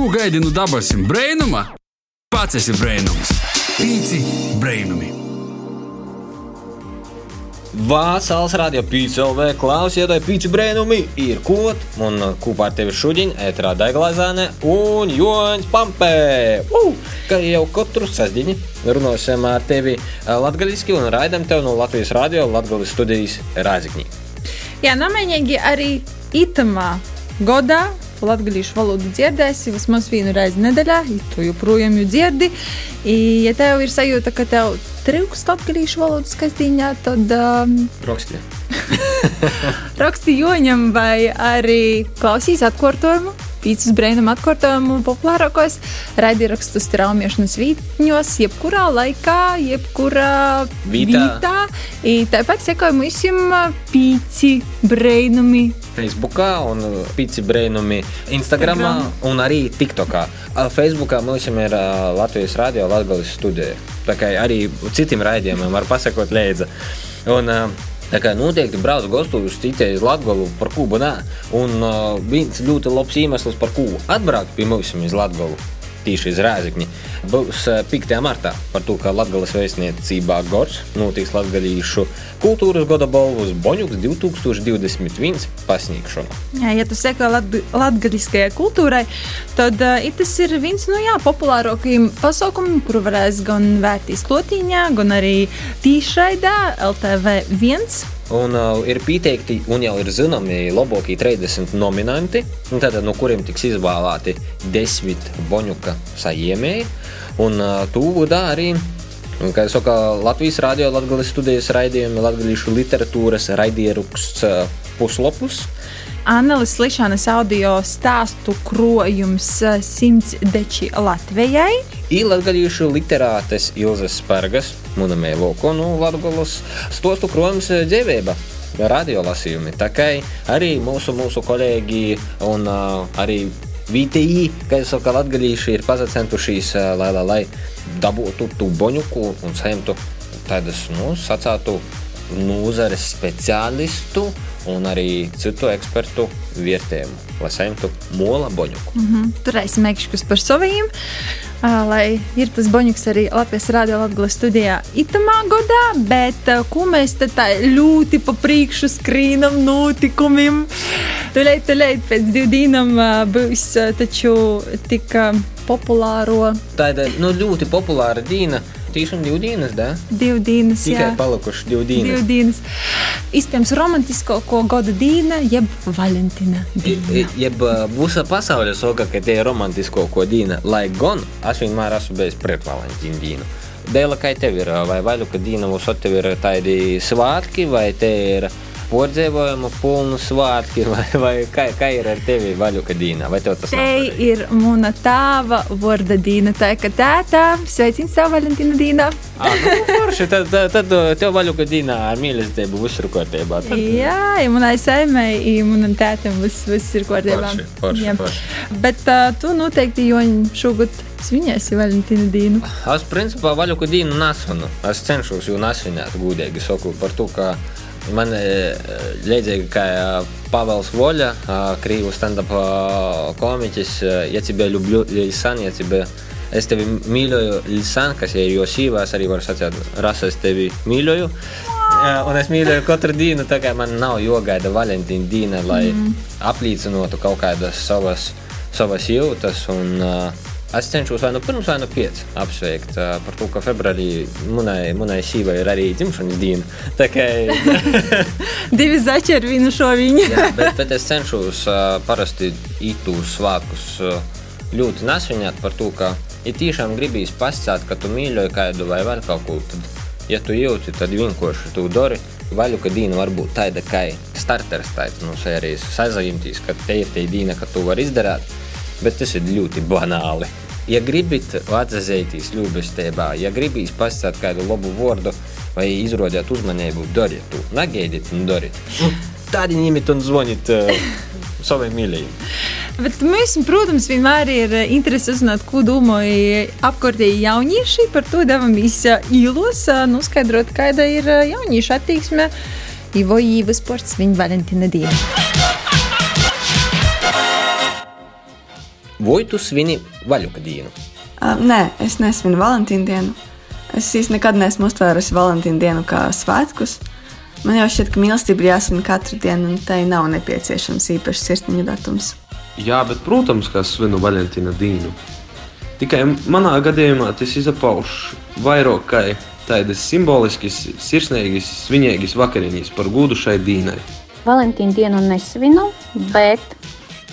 Ko gaidi no dabasim brainuma? Pats esi brainums. Pīci brainumi. Vācāls radio pīci LV klausītāji pīci brēnumi ir kot, un kopā ar tevi šodien ētrā Daiglazāne un Joņs Pampē. Uh! Kā jau katru sasdiņu runāsim ar tevi latgaliski un raidam tev no Latvijas radio Latgalis studijas Rāzikņī. Jā, namēņīgi arī itamā godā latviešu valodu dzirdēsi vismaz vienu reizi nedēļā, ja tu joprojām jau dzirdi. I, ja tev ir sajūta, ka tev trūkst latviešu valodas kastīņā, tad um, Raksti. raksti joņam vai arī klausīs atkārtojumu. Pīcis brīnum atkārtojumu populārākos raidījumos, straumēšanas vītņos, jebkurā laikā, jebkurā Vītā. vītā. I Tāpat sekojam visiem pīci brīnumi Facebookā un pīci brēnumi Instagramā un arī TikTokā. A, Facebookā mums ir Latvijas radio Latgalis studija. Tā kā arī citiem raidījumiem var pasakot līdzi. Un, ā, Tā kā noteikti brauc gastos citreiz Latviju par kūbu nē. Un uh, viens ļoti labs iemesls, par ko atbraukt pie mums iz Latviju, tieši iz Rēzikņa, būs uh, 5. martā par to, ka Latvijas vēstniecībā Gors notiks Latvijas kultūras gada balvas Boņuks 2021 pasniegšanu. Jā, ja tu seko latgaliskajai kultūrai, tad uh, tas ir viens no jā, populārākajiem pasaukumiem, kuru varēs gan vērtīs klotīņā, gan arī tīšraidā LTV1. Un uh, ir pieteikti, un jau ir zināmi labākie 30 nominanti, tātad, no kuriem tiks izvēlēti 10 boņuka saņēmēji. Un uh, tu dā arī, kā jau saka, Latvijas radio, Latvijas studijas raidījumi, latviešu literatūras raidieraksts uh, puslapus. Annelis Lišanas audio stāstu krojums eh, simts deči Latvijai. Ir latviešu literātes Ilzas Spērgas, monēmē Loko, nu, Latvijas stostu krojums eh, dzīvība. Radio lasījumi. Tā kā arī mūsu, mūsu kolēģi un uh, arī VTI, jau saka, latgadījuši ir pazacentušies, uh, lai, lai, lai dabūtu tu boņuku un saimtu tādas, nu, sacātu nozares speciālistu un arī citu ekspertu vietējumu, lai saimtu mola boņuku. Mhm. Turēsim ekšķus par saviem. Lai ir tas boņuks arī Latvijas Rādio Latvijas studijā itamā godā, bet ko mēs te tā ļoti pa priekšu skrīnam notikumiem. Tūlīt, tūlīt pēc ā, būs taču tik populāro Tā ir nu, ļoti populāra dīna. Tiešām divu dienas, da? divu dienas. Tikai jā. palikuši divu dienas. Divu dienas. Iespējams, romantisko ko gada diena, jeb Valentīna Jeb visa pasaule saka, ka tie ir romantisko ko dīna, lai gan es vienmēr esmu bijis pret Valentīnu dīnu. Dēļ, kā tev ir, vai vaļu, ka dīna mums ir tādi svātki, vai te ir pordzēvojumu pilnu svātki, vai, vai kā, kā ir ar tevi vaļu, ka dīna, vai tev tas Te ir mana tēva vārda Dīna. Tā kā tēta, sveicins savu Valentīna Dīna. Ah, nu, forši, tad, tad, tad tev vaļu, ka dīna ar mīlestību visur kārtībā. Tad- Jā, ja manai saimai, ja manam tētam viss, viss ir kārtībā. Forši, forši, Jā. forši. Bet uh, tu noteikti, Joņ, šogad svinēsi Valentīna Dīnu. Es principā vaļu, ka dīnu nesvinu. Es cenšos jau nesvinēt, gudīgi saku, par to, ka man līdzīgi kā Pāvils Voļa, krīvu stand-up komiķis, ja тебе люблю, Lisan, ja тебе Es tevi mīļoju, Lisan, kas ir jo sīvā, es arī varu sacīt, rasa, es tevi mīļoju. Jā, Un es mīlēju katru dienu, tā kā man nav jogaida Valentīna diena, lai mm. apliecinātu kaut kādas savas, savas jūtas. Un, uh, Es cenšos vai nu pirms, vai nu pēc apsveikt uh, par to, ka februārī manai, manai sīvai ir arī dzimšanas diena. Tā kā Divi zaķi ar vīnu šo viņu. Jā, bet, bet es cenšos uh, parasti ītos svākus uh, ļoti nesviņāt par to, ka, ja tiešām gribīs pasakāt, ka tu mīļoji kādu vai vēl kaut ko, tad, ja tu jūti, tad vienkārši tu dari. Vaļu, ka dīna var būt tāda kā starters tāds no sērijas sazināties, ka te ir tā dīna, ka tu vari izdarīt, bet tas ir ļoti banāli. Ja gribat atzīt ļubestībā, ja gribīs pasakāt kādu labu vārdu vai izrādīt uzmanību, dariet to. Negaidiet un dariet. Tādi ņemiet un zvaniet uh, saviem mīļajiem. Bet mums, protams, vienmēr ir eh, interesi uzzināt, ko domāja apkārtēji jaunieši. Par to devāmies īlos, eh, noskaidrot, kāda ir jauniešu attieksme. Ivo Īvas sports viņa Valentīna diena. Vai tu svini vaļuka dienu? Uh, nē, es nesvinu Valentīnu dienu. Es īstenībā nekad neesmu uztvērusi Valentīnu dienu kā svētkus. Man jau šķiet, ka mīlestība ir jāsvin katru dienu, un tai nav nepieciešams īpašs sirsniņu datums. Jā, bet, protams, ka es svinu Valentīna dienu. Tikai manā gadījumā tas izpauž vairāk kā tādas simboliskas, sirsnīgas, svinīgas vakariņas par godu šai dienai. Valentīna dienu nesvinu, bet,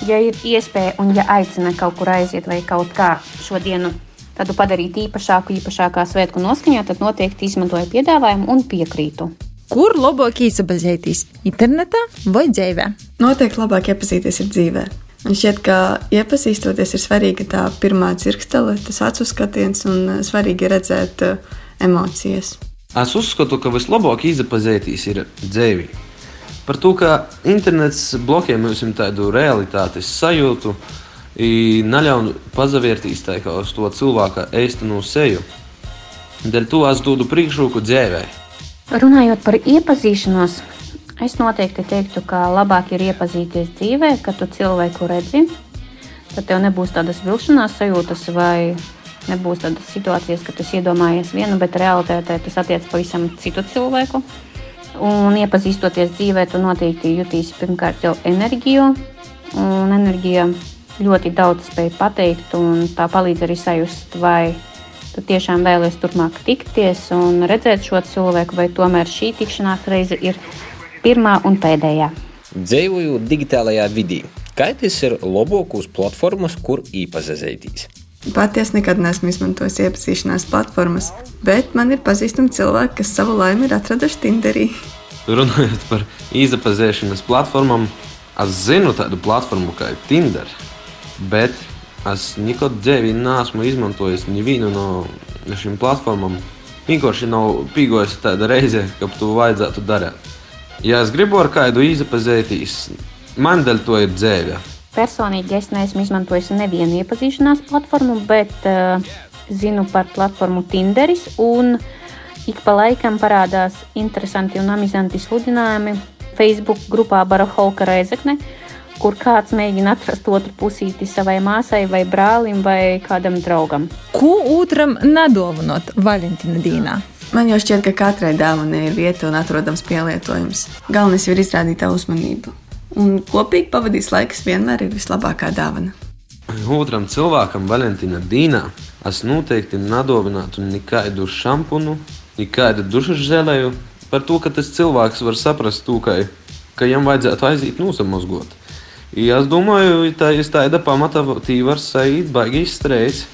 ja ir iespēja un ja aicina kaut kur aiziet vai kaut kā šo dienu tādu padarīt īpašāku, īpašākā svētku noskaņā, tad noteikti izmantoju piedāvājumu un piekrītu. Kur labāk iesaistīties? Internetā vai dzīvē? Noteikti labāk iepazīties ir dzīvē. Man šķiet, ka iepazīstoties ir svarīga tā pirmā dzirkstele, tas acu skatiens un svarīgi redzēt uh, emocijas. Es uzskatu, ka vislabāk iepazīties ir dzīvē. Par to, ka internets bloķē mums tādu realitātes sajūtu, neļauj pazavērtīs tā kā uz to cilvēka īstenu seju. Dēļ to es dodu priekšroku dzīvē. Runājot par iepazīšanos, es noteikti teiktu, ka labāk ir iepazīties dzīvē, kad tu cilvēku redzi. Tad tev nebūs tādas vilšanās sajūtas vai nebūs tādas situācijas, ka tu iedomājies vienu, bet realitātē tas attiecas pavisam citu cilvēku. Un iepazīstoties dzīvē, tu noteikti jutīsi pirmkārt jau enerģiju, un enerģija ļoti daudz spēj pateikt, un tā palīdz arī sajust, vai tu tiešām vēlies turpmāk tikties un redzēt šo cilvēku, vai tomēr šī tikšanās reize ir pirmā un pēdējā. Dzīvoju digitālajā vidī. Kādas ir labākās platformas, kur iepazīstināties? Patiesi nekad neesmu izmantojis iepazīšanās platformas, bet man ir pazīstami cilvēki, kas savu laimi ir atraduši Tinderī. Runājot par iepazīšanās platformām, es zinu tādu platformu kā Tinder, bet es nekad dzīvē neesmu izmantojis nevienu no šīm platformām. Vienkārši nav pīgojusi tāda reize, ka to vajadzētu darīt. Ja es gribu ar kādu iepazīties, man dēļ to ir dzīve. Personīgi es neesmu izmantojis nevienu iepazīšanās platformu, bet uh, zinu par platformu Tinderis. Ik pa laikam parādās interesanti un amizanti sludinājumi Facebook grupā Baraholka Reizekne, kur kāds mēģina atrast otru pusīti savai māsai, vai brālim, vai kādam draugam. Ko otram nedāvinot Valentīna dienā? Man jau šķiet, ka katrai dāvanai ir vieta un atrodams pielietojums. Galvenais ir izrādīt uzmanību un kopīgi pavadīs laiks vienmēr ir vislabākā dāvana. Otram cilvēkam Valentīna Dīnā es noteikti nedovinātu nekādu šampunu, nekādu dušas žēlēju, par to, ka tas cilvēks var saprast to, ka, ka viņam vajadzētu aiziet nosamazgot. Ja es domāju, tā ir tāda pamata, tī var sajūt baigi izstrējas.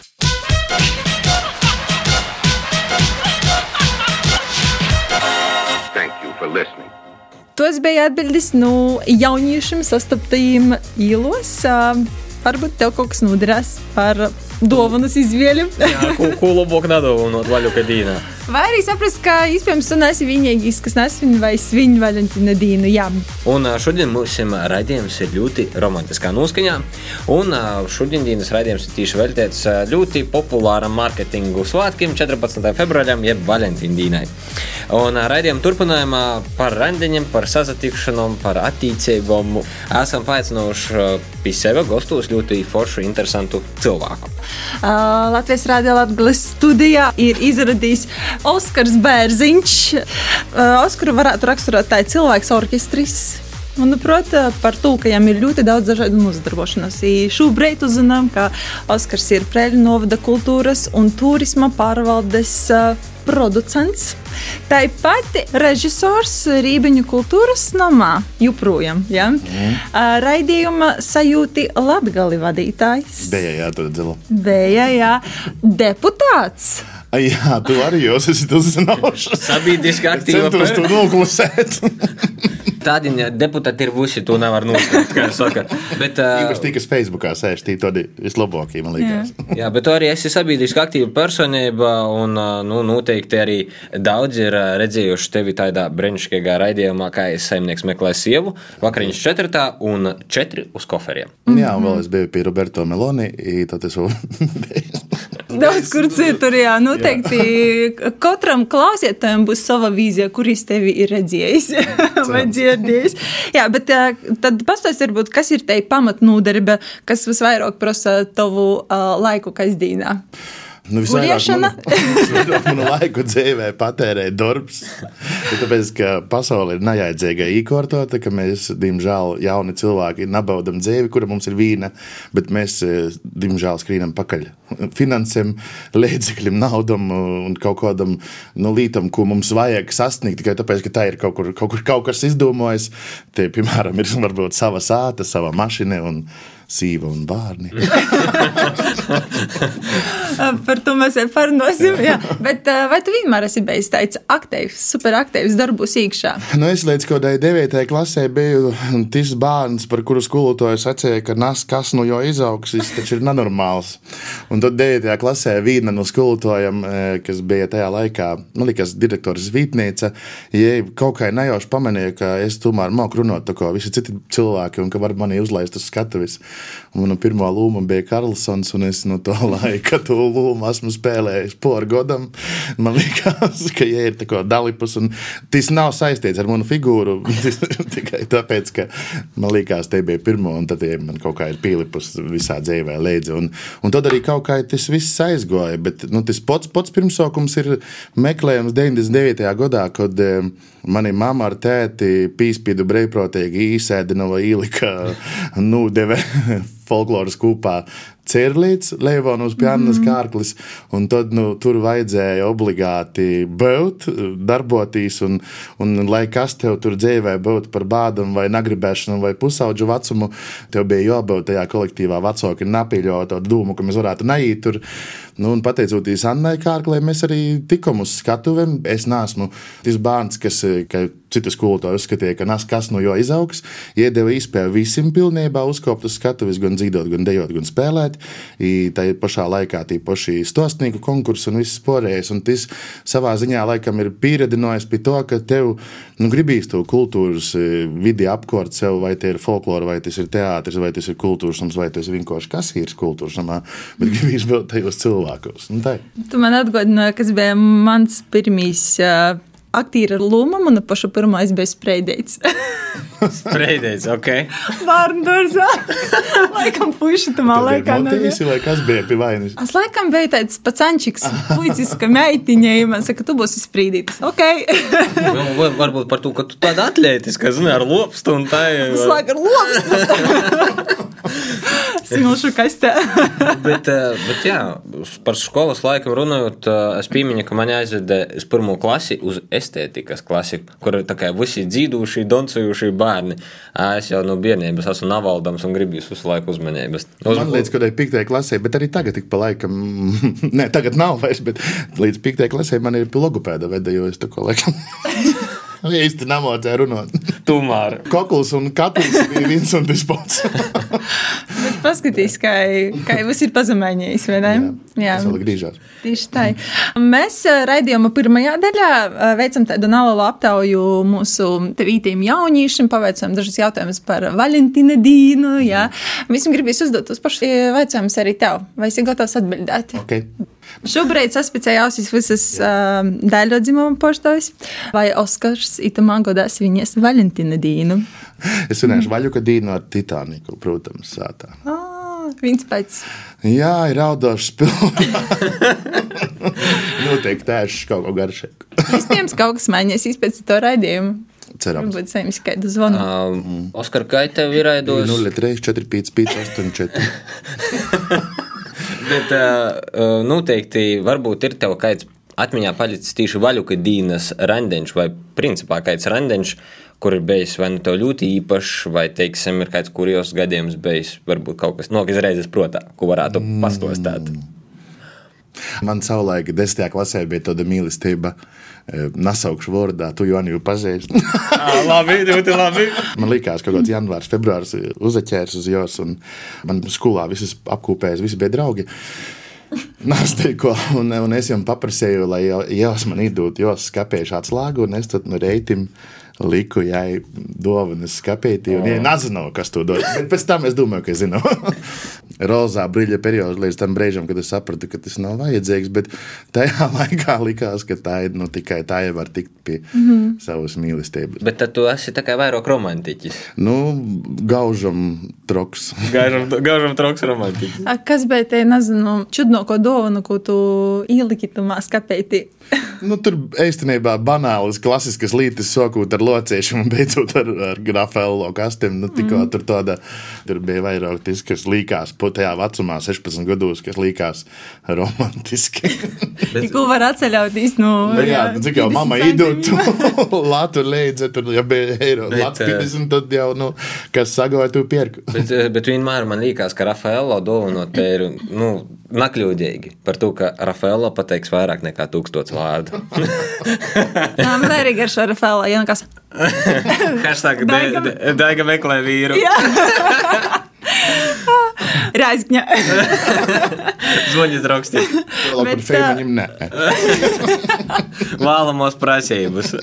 Tos bija atbildes no jauniešiem sastaptajiem īlos. Varbūt tev kaut kas noderēs par dāvanas izvēli. Jā, ko, ko labāk nedāvināt vaļuka dīnā. Vai arī saprast, ka iespējams tu neesi vienīgais, kas nesvin vai svin Valentīna dienu. Jā. Un šodien mums raidījums ir ļoti romantiskā noskaņā. Un šodienas raidījums ir tieši veltīts ļoti populāram mārketingu svētkiem 14. februārim, jeb Valentīna dienai. Un raidījuma turpinājumā par randiņiem, par sazatikšanām, par attīcībām esam paaicinājuši pie sevi gastos ļoti foršu, interesantu cilvēku. Uh, Latvijas Rādio Latvijas studijā ir izradījis Oskars Bērziņš. Uh, Oskaru varētu raksturot tā cilvēks orķestris. Manuprāt, par to, ka viņam ir ļoti daudz dažādu nozadarbošanos. Šobrīd uzzinām, ka Oskars ir Prēļu novada kultūras un turisma pārvaldes producents. Tāpat režisors Rībiņu kultūras namā joprojām. Ja? Mm. Raidījuma sajūti Latgali vadītājs. Bija, jā, tur dzela. Bija, jā. Deputāts. Jā, tu arī jau esi uzzinājuši. Sabiedriski aktīva. Centos to noklusēt. Tādi deputāti ir visi, to nevar noslēpt, kā jūs sakat. Bet, uh, Īpaši tie, kas Facebookā sēž, tie tādi vislabākie, man liekas. Jā, jā bet arī esi sabiedriski aktīva personība, un nu, noteikti arī daudz ir redzējuši tevi tādā brīnišķīgā raidījumā, kā es saimnieks meklēju sievu, vakariņas četrtā un četri uz koferiem. Jā, un vēl es biju pie Roberto Meloni, tad es vēl Daudz kur citur, jā, noteikti. Katram klausītājam būs sava vīzija, kuris tevi ir redzējis vai dzirdējis. Jā, bet tad pastāstiet, kas ir te pamatnūdarbe, kas visvairāk prasa tavu uh, laiku kasdienā. Nu, visvairāk Guļiešana? manu, manu laiku dzīvē patērē darbs. Tāpēc, ka pasaule ir neaidzīga īkortota, ka mēs, diemžēl, jauni cilvēki nabaudam dzīvi, kura mums ir vīna, bet mēs, eh, diemžēl, skrīnam pakaļ finansēm, līdzekļiem, naudam un kaut kādam nu, lītam, ko mums vajag sasniegt. Tikai tāpēc, ka tā ir kaut kur, kaut, kur, kaut kas izdomājis. Tie, piemēram, ir varbūt sava sāta, sava mašīna un sīva un bērni. Par to mēs jau parunāsim. Bet ā, vai tu vienmēr esi bijis tāds aktīvs, superaktīvs darbos iekšā? Nu, es līdz kaut kādai 9. klasē biju tas bērns, par kuru skolotāju sacīja, ka nas, kas no jo izaugs, tas taču ir nenormāls. Un tad 9. klasē viena no skolotājiem, eh, kas bija tajā laikā, nu, likas direktors Vītnīca, ja kaut kā nejauši pamanīja, ka es tomēr māku runāt tā kā visi citi cilvēki un ka var mani uzlaist uz skatuves. Un Mana pirmā loma bija Karlsons, un es no to laika to lomu esmu spēlējis poru godam. Man liekas, ka ja ir tā kā dalīpus, un tas nav saistīts ar manu figūru. Tikai tāpēc, ka man liekas, te bija pirmā, un tad ja man kaut kā ir pielipus visā dzīvē līdzi. Un, un tad arī kaut kā tas viss aizgoja. Bet nu, tas pats, pats pirmsākums ir meklējums 99. gadā, kad mani mamma ar tēti pīspīdu brīvprātīgi īsēdina vai ielika nūdeve folkloras kūpā Cirlīts, Leivona uz pianas mm. kārklis, un tad nu, tur vajadzēja obligāti būt, darboties, un, un lai kas tev tur dzīvē būtu par bādam vai nagribēšanu vai pusauģu vecumu, tev bija jābūt tajā kolektīvā vecāki napīļot to dūmu, ka mēs varētu neiet tur. Nu, un pateicoties Annai Kārklē, mēs arī tikām uz skatuvēm. Es neesmu tas bērns, kas, ka citu skolotāju uzskatīja, ka nas kas no jo izaugs, iedeva iespēju visiem pilnībā uzkopt uz skatuves, gan dzīvot, gan dejot, gan spēlēt. I Tā ir pašā laikā tie paši stostnieku konkursi un viss porējais. Un tas savā ziņā laikam ir pieredzinājis pie to, ka tev nu, gribīs to kultūras eh, vidi apkort sev, vai tie ir folklora, vai tas ir teātris, vai tas ir kultūras nams, vai tas ir vienkārši kasīrs kultūras namā, bet gribīs būt tajos cilvēkos. Ir. Tu man atgādināji, kas bija mans pirmīs uh, aktīra loma, mana paša pirmā bija spreidēts. Spreidēts, ok. Bērnu dārzā. laikam puiši Tev laikā bija nebija. motīvs, vai kas bija pie vainas? Es laikam biju tāds pacančiks, puisis, ka meitiņa, ja man saka, tu būsi sprīdītis. Ok. Var- varbūt par to, ka tu tāda atlētiska, zini, ar lopstu un tā ir. Es laikam lobstu. Simulšu kastē. bet, eh, bet jā, par skolas laiku runājot, eh, es piemiņu, ka man aizveda uz pirmo klasi uz estētikas klasi, kur ir visi dzīvojuši, doncojuši bērni. Es jau no bērnības esmu navaldams un gribu visu laiku uzmanības. Man liekas, ka tai piektajai klasē, bet arī tagad, ik pa laikam, ne, tagad nav vairs, bet līdz piektajai klasē man ir logopēda veda, jo es to ko laikam. Īsti nemācīju runāt. Tomēr. Kokls un katls bija viens un tas pats. Paskatīs, kā, kā viss ir pazemējies, vai ne? Jā, tas vēl grīžās. Tieši tā. Mēs eh, raidījuma pirmajā daļā eh, veicam tādu nelielu aptauju mūsu tevītiem jauniešiem, pavaicām dažus jautājumus par Valentīna Dīnu. Jā. Mēs jums gribēsim uzdot tos pašus jautājumus arī tev. Vai esi gatavs atbildēt? Okay. Šobrīd saspēcējās visas uh, daļradzimuma poštovs, vai Oskars itamā godās viņas Valentīna Dīnu. Es runāšu vaļu, ka dīnu ar Titaniku, protams, sātā. Ah, Viņš pēc Jā, ir raudošs pilns. Noteikti tēšs kaut ko garšīgu. iespējams kaut kas mainīsies pēc to raidījuma. Cerams. Varbūt saimnieks kādu zvanu. Um, Oskar, kā tev ir aidos? 0, 3, 4, 5, 5, 8, 4. Bet uh, noteikti varbūt ir tev kāds atmiņā palicis tieši vaļuka dīnas randeņš vai principā kāds randeņš, kur ir bijis vai nu tev ļoti īpašs, vai, teiksim, ir kāds kurjos gadījums bijis, varbūt kaut kas nokas reizes protā, ko varētu pastostāt. Man savulaik desmitajā klasē bija tāda mīlestība. eh, Nesaukšu vārdā, tu jau jau pazīsti. Labi, ļoti labi. Man liekas, ka kaut kāds janvārs, februāris uzaķērs uz jos, un man skolā visas apkopējas, visi bija draugi. Nāstīko, un, un es viņam paprasīju, lai jūs man iedod, jos skapējuši atslēgu, un es no reitim liku jai dāvanas skapītī, un viņa nezināja, kas to dod. Bet pēc tam es domāju, ka es zinu. Rozā brīļa periods līdz tam brīdim, kad es sapratu, ka tas nav vajadzīgs. Bet tajā laikā likās, ka tā ir nu, tikai tā, ja var tikt pie mm -hmm. savas mīlestības. Bet tad tu esi tā kā vairāk romantiķis. Nu, gaužam troks. Gaužam, gaužam troks romantiķis. A, Kas bija tie, nezinu, čudnoko dāvana, ko tu ieliki tamā skapētī? Nu, tur īstenībā banālas, klasiskas lietas, sākot ar locīšanu un beidzot ar, ar grafēlo kastiem. Nu, tikko mm. tur, tāda, tur bija vairāk tas, kas likās tajā vecumā, 16 gados, kas likās romantiski. Ko var atceļauties no Bet, jā, nu, cik jau mamma idot Latviju līdzi, tur jau bija eiro. Bet, Latvijas, un tad jau, nu, kas sagāja, tu pirku. Bet, eh, bet vienmēr man liekas, ka Rafaelo dāvinot te ir nu, nakļūdīgi par to, ka Rafaelo pateiks vairāk nekā tūkstots vārdu. Jā, man arī garšo Rafaela. Hashtag Daiga meklē vīru. Raizgņa. Zvoņas rakstīt. Vēl par Bet, fēmiņiem nē. Vēlamos prasības.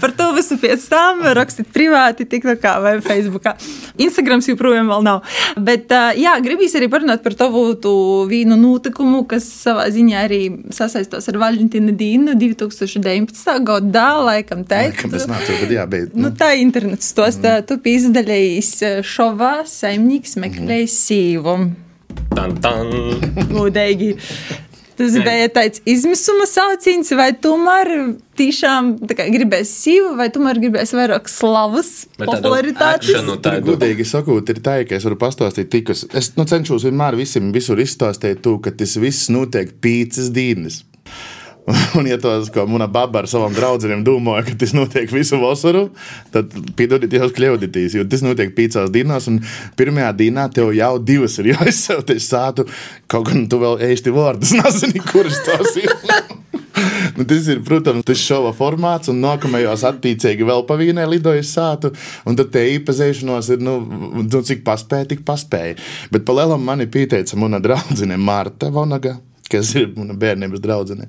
Par to visu pēc tam rakstīt privāti, TikTokā vai Facebookā. Instagrams joprojām vēl nav. Bet, jā, gribīs arī parunāt par tavu tu vīnu notikumu, kas savā ziņā arī sasaistās ar Valentīna Dīnu 2019. gadā, laikam teikt. Kam es nācu, bet jā, bet. Nu, tā ir internets tos, tā, tu pīzdalējies šovā, saimnieks meklējis sīvu. Tan, tan. Godīgi. Tas bija tāds izmisuma sauciens, vai tomēr tiešām gribēs sīvu, vai tomēr gribēs vairāk slavas, popularitātes. akšanu Tā tādu. gudīgi sakot, ir tā, ka es varu pastāstīt tikus. Es nu, cenšos vienmēr visiem visur izstāstīt to, ka tas viss notiek pīcis dīnes. Un, ja tas, ko mana baba ar savām draudzenēm domāja, ka tas notiek visu vasaru, tad piedodiet, jau kļūdīties. Jo tas notiek piecās dienās, un pirmajā dienā tev jau divas ir jāizsauties sātu. Kaut gan tu vēl īsti vārdus nezini, kuras tās ir. Nu, tas ir, protams, tas šova formāts, un nākamajos attiecīgi vēl pa vienai lidojas sātu. Un tad te īpazīšanos ir, nu, nu cik paspēja, tik paspēja. Bet pa lielam mani pieteica mana draudzene Marta Vonaga. Kas ir mana bērnības draudzene.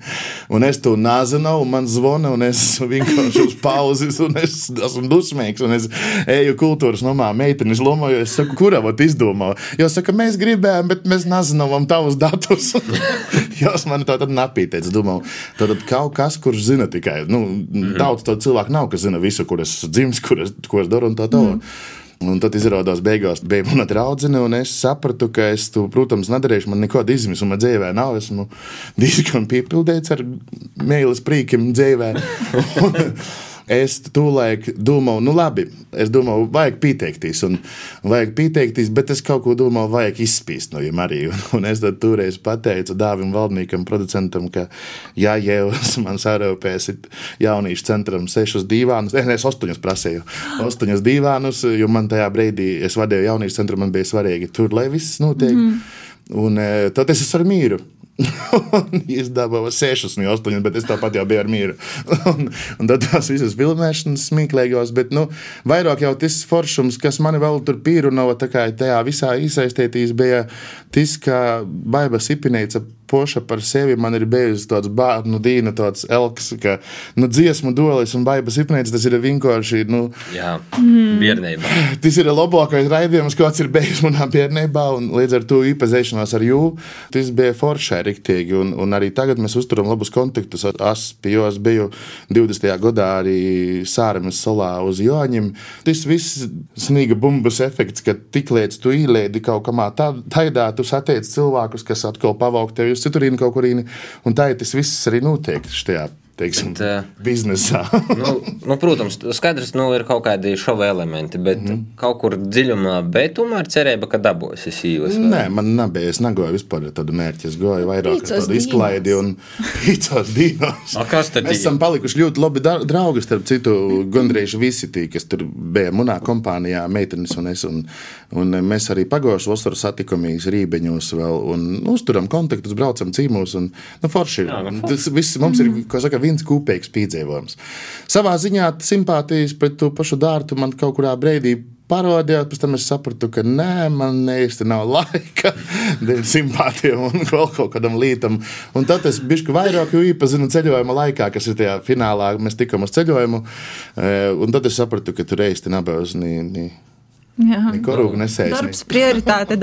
Un es to nezinu, un man zvana, un es vienkārši uz pauzes, un es esmu dusmīgs. Un es eju kultūras nomā, meitenes lomoju, es saku, kurā vat izdomā. Jo saka, mēs gribējām, bet mēs nezinām tavus datus. Jos man tā tad napīteic, domāju, tad kaut kas, kurš zina tikai, nu, daudz to cilvēku nav, kas zina visu, kur es dzims, kur es, ko es daru un tā tālāk. Un tad izrādās, beigās bija mana draudzene, un es sapratu, ka es to, protams, nedarīšu. Man nekāda izmisuma dzīvē nav. Esmu diezgan piepildīts ar mīlestības prīkiem dzīvē. Es tūlēk domāju, nu labi, es domāju, vajag pieteikties, un vajag pieteikties, bet es kaut ko domāju, vajag izspīst no viņiem arī. Un, un es tad toreiz pateicu Dāvim Valdniekam, producentam, ka, ja jau man sarūpēsit jauniešu centram sešus divānus, ne, es astoņus prasīju, astoņus divānus, jo man tajā brīdī, es vadīju jauniešu centru, man bija svarīgi tur, lai viss notiek. Mm. Un e, tad es esmu ar mīru. Izdevām sešus no astoņiem, bet es tāpat jau biju ar mieru. un, un tad tās visas filmēšanas smieklīgās, bet nu, vairāk jau tas foršums, kas man vēl tur pierunāja, tā kā tajā visā iesaistītīs, bija tas, ka Baiba Sipinēca poša par sevi. Man ir bijusi tāds bērnu dīna, tāds elks, ka nu, dziesmu dolis un Baiba Sipinēca tas ir vienkārši. Nu, Jā, bērnībā. Tas ir labākais raidījums, kāds ir bijis manā bērnībā, un līdz ar to iepazīšanās ar jū. Tas bija foršai riktīgi, un, un arī tagad mēs uzturam labus kontaktus. Es pie jos biju 20. gadā arī Sāramas salā uz Joņiem. Tas viss snīga bumbas efekts, ka tik līdz tu ielēdi kaut kamā tādā, tu satiec cilvēkus, kas atkal pavauk tevi uz citurīnu kaut kurīni, un tā ir tas viss arī notiek šajā. Teiksim, Bet, eh, biznesā. nu, nu, protams, skaidrs, nu, ir kaut kādi šova elementi, bet mm kaut kur dziļumā, bet tomēr cerība, ka dabūsi sīvas. vai? Nē, man nebija. Es negāju vispār tādu mērķi. Es gāju vairāk tādu izklaidi un pīcās dīnos. A, kas tad Mēs esam palikuši ļoti labi draugi. Starp citu, gandrīz visi tie, kas tur bija manā kompānijā, meitenes un es. Un, un mēs arī pagājušā vasarā satikāmies Rībeņos vēl un uzturam kontaktus, braucam cīmos. Un, nu, forši ir. Tas viss mums ir, saka, viens kopīgs piedzīvojums. Savā ziņā simpātijas pret to pašu dārtu man kaut kurā brīdī parodijā, pēc tam es sapratu, ka nē, man īsti nav laika dēļ simpātiem un vēl kaut kādam lītam. Un tad es bišku vairāk iepazinu ceļojuma laikā, kas ir tajā finālā, mēs tikām uz ceļojumu, eh, un tad es sapratu, ka tur īsti nebūs ni, Jā. ni korūku nesēs. ni- Darbs prioritāte?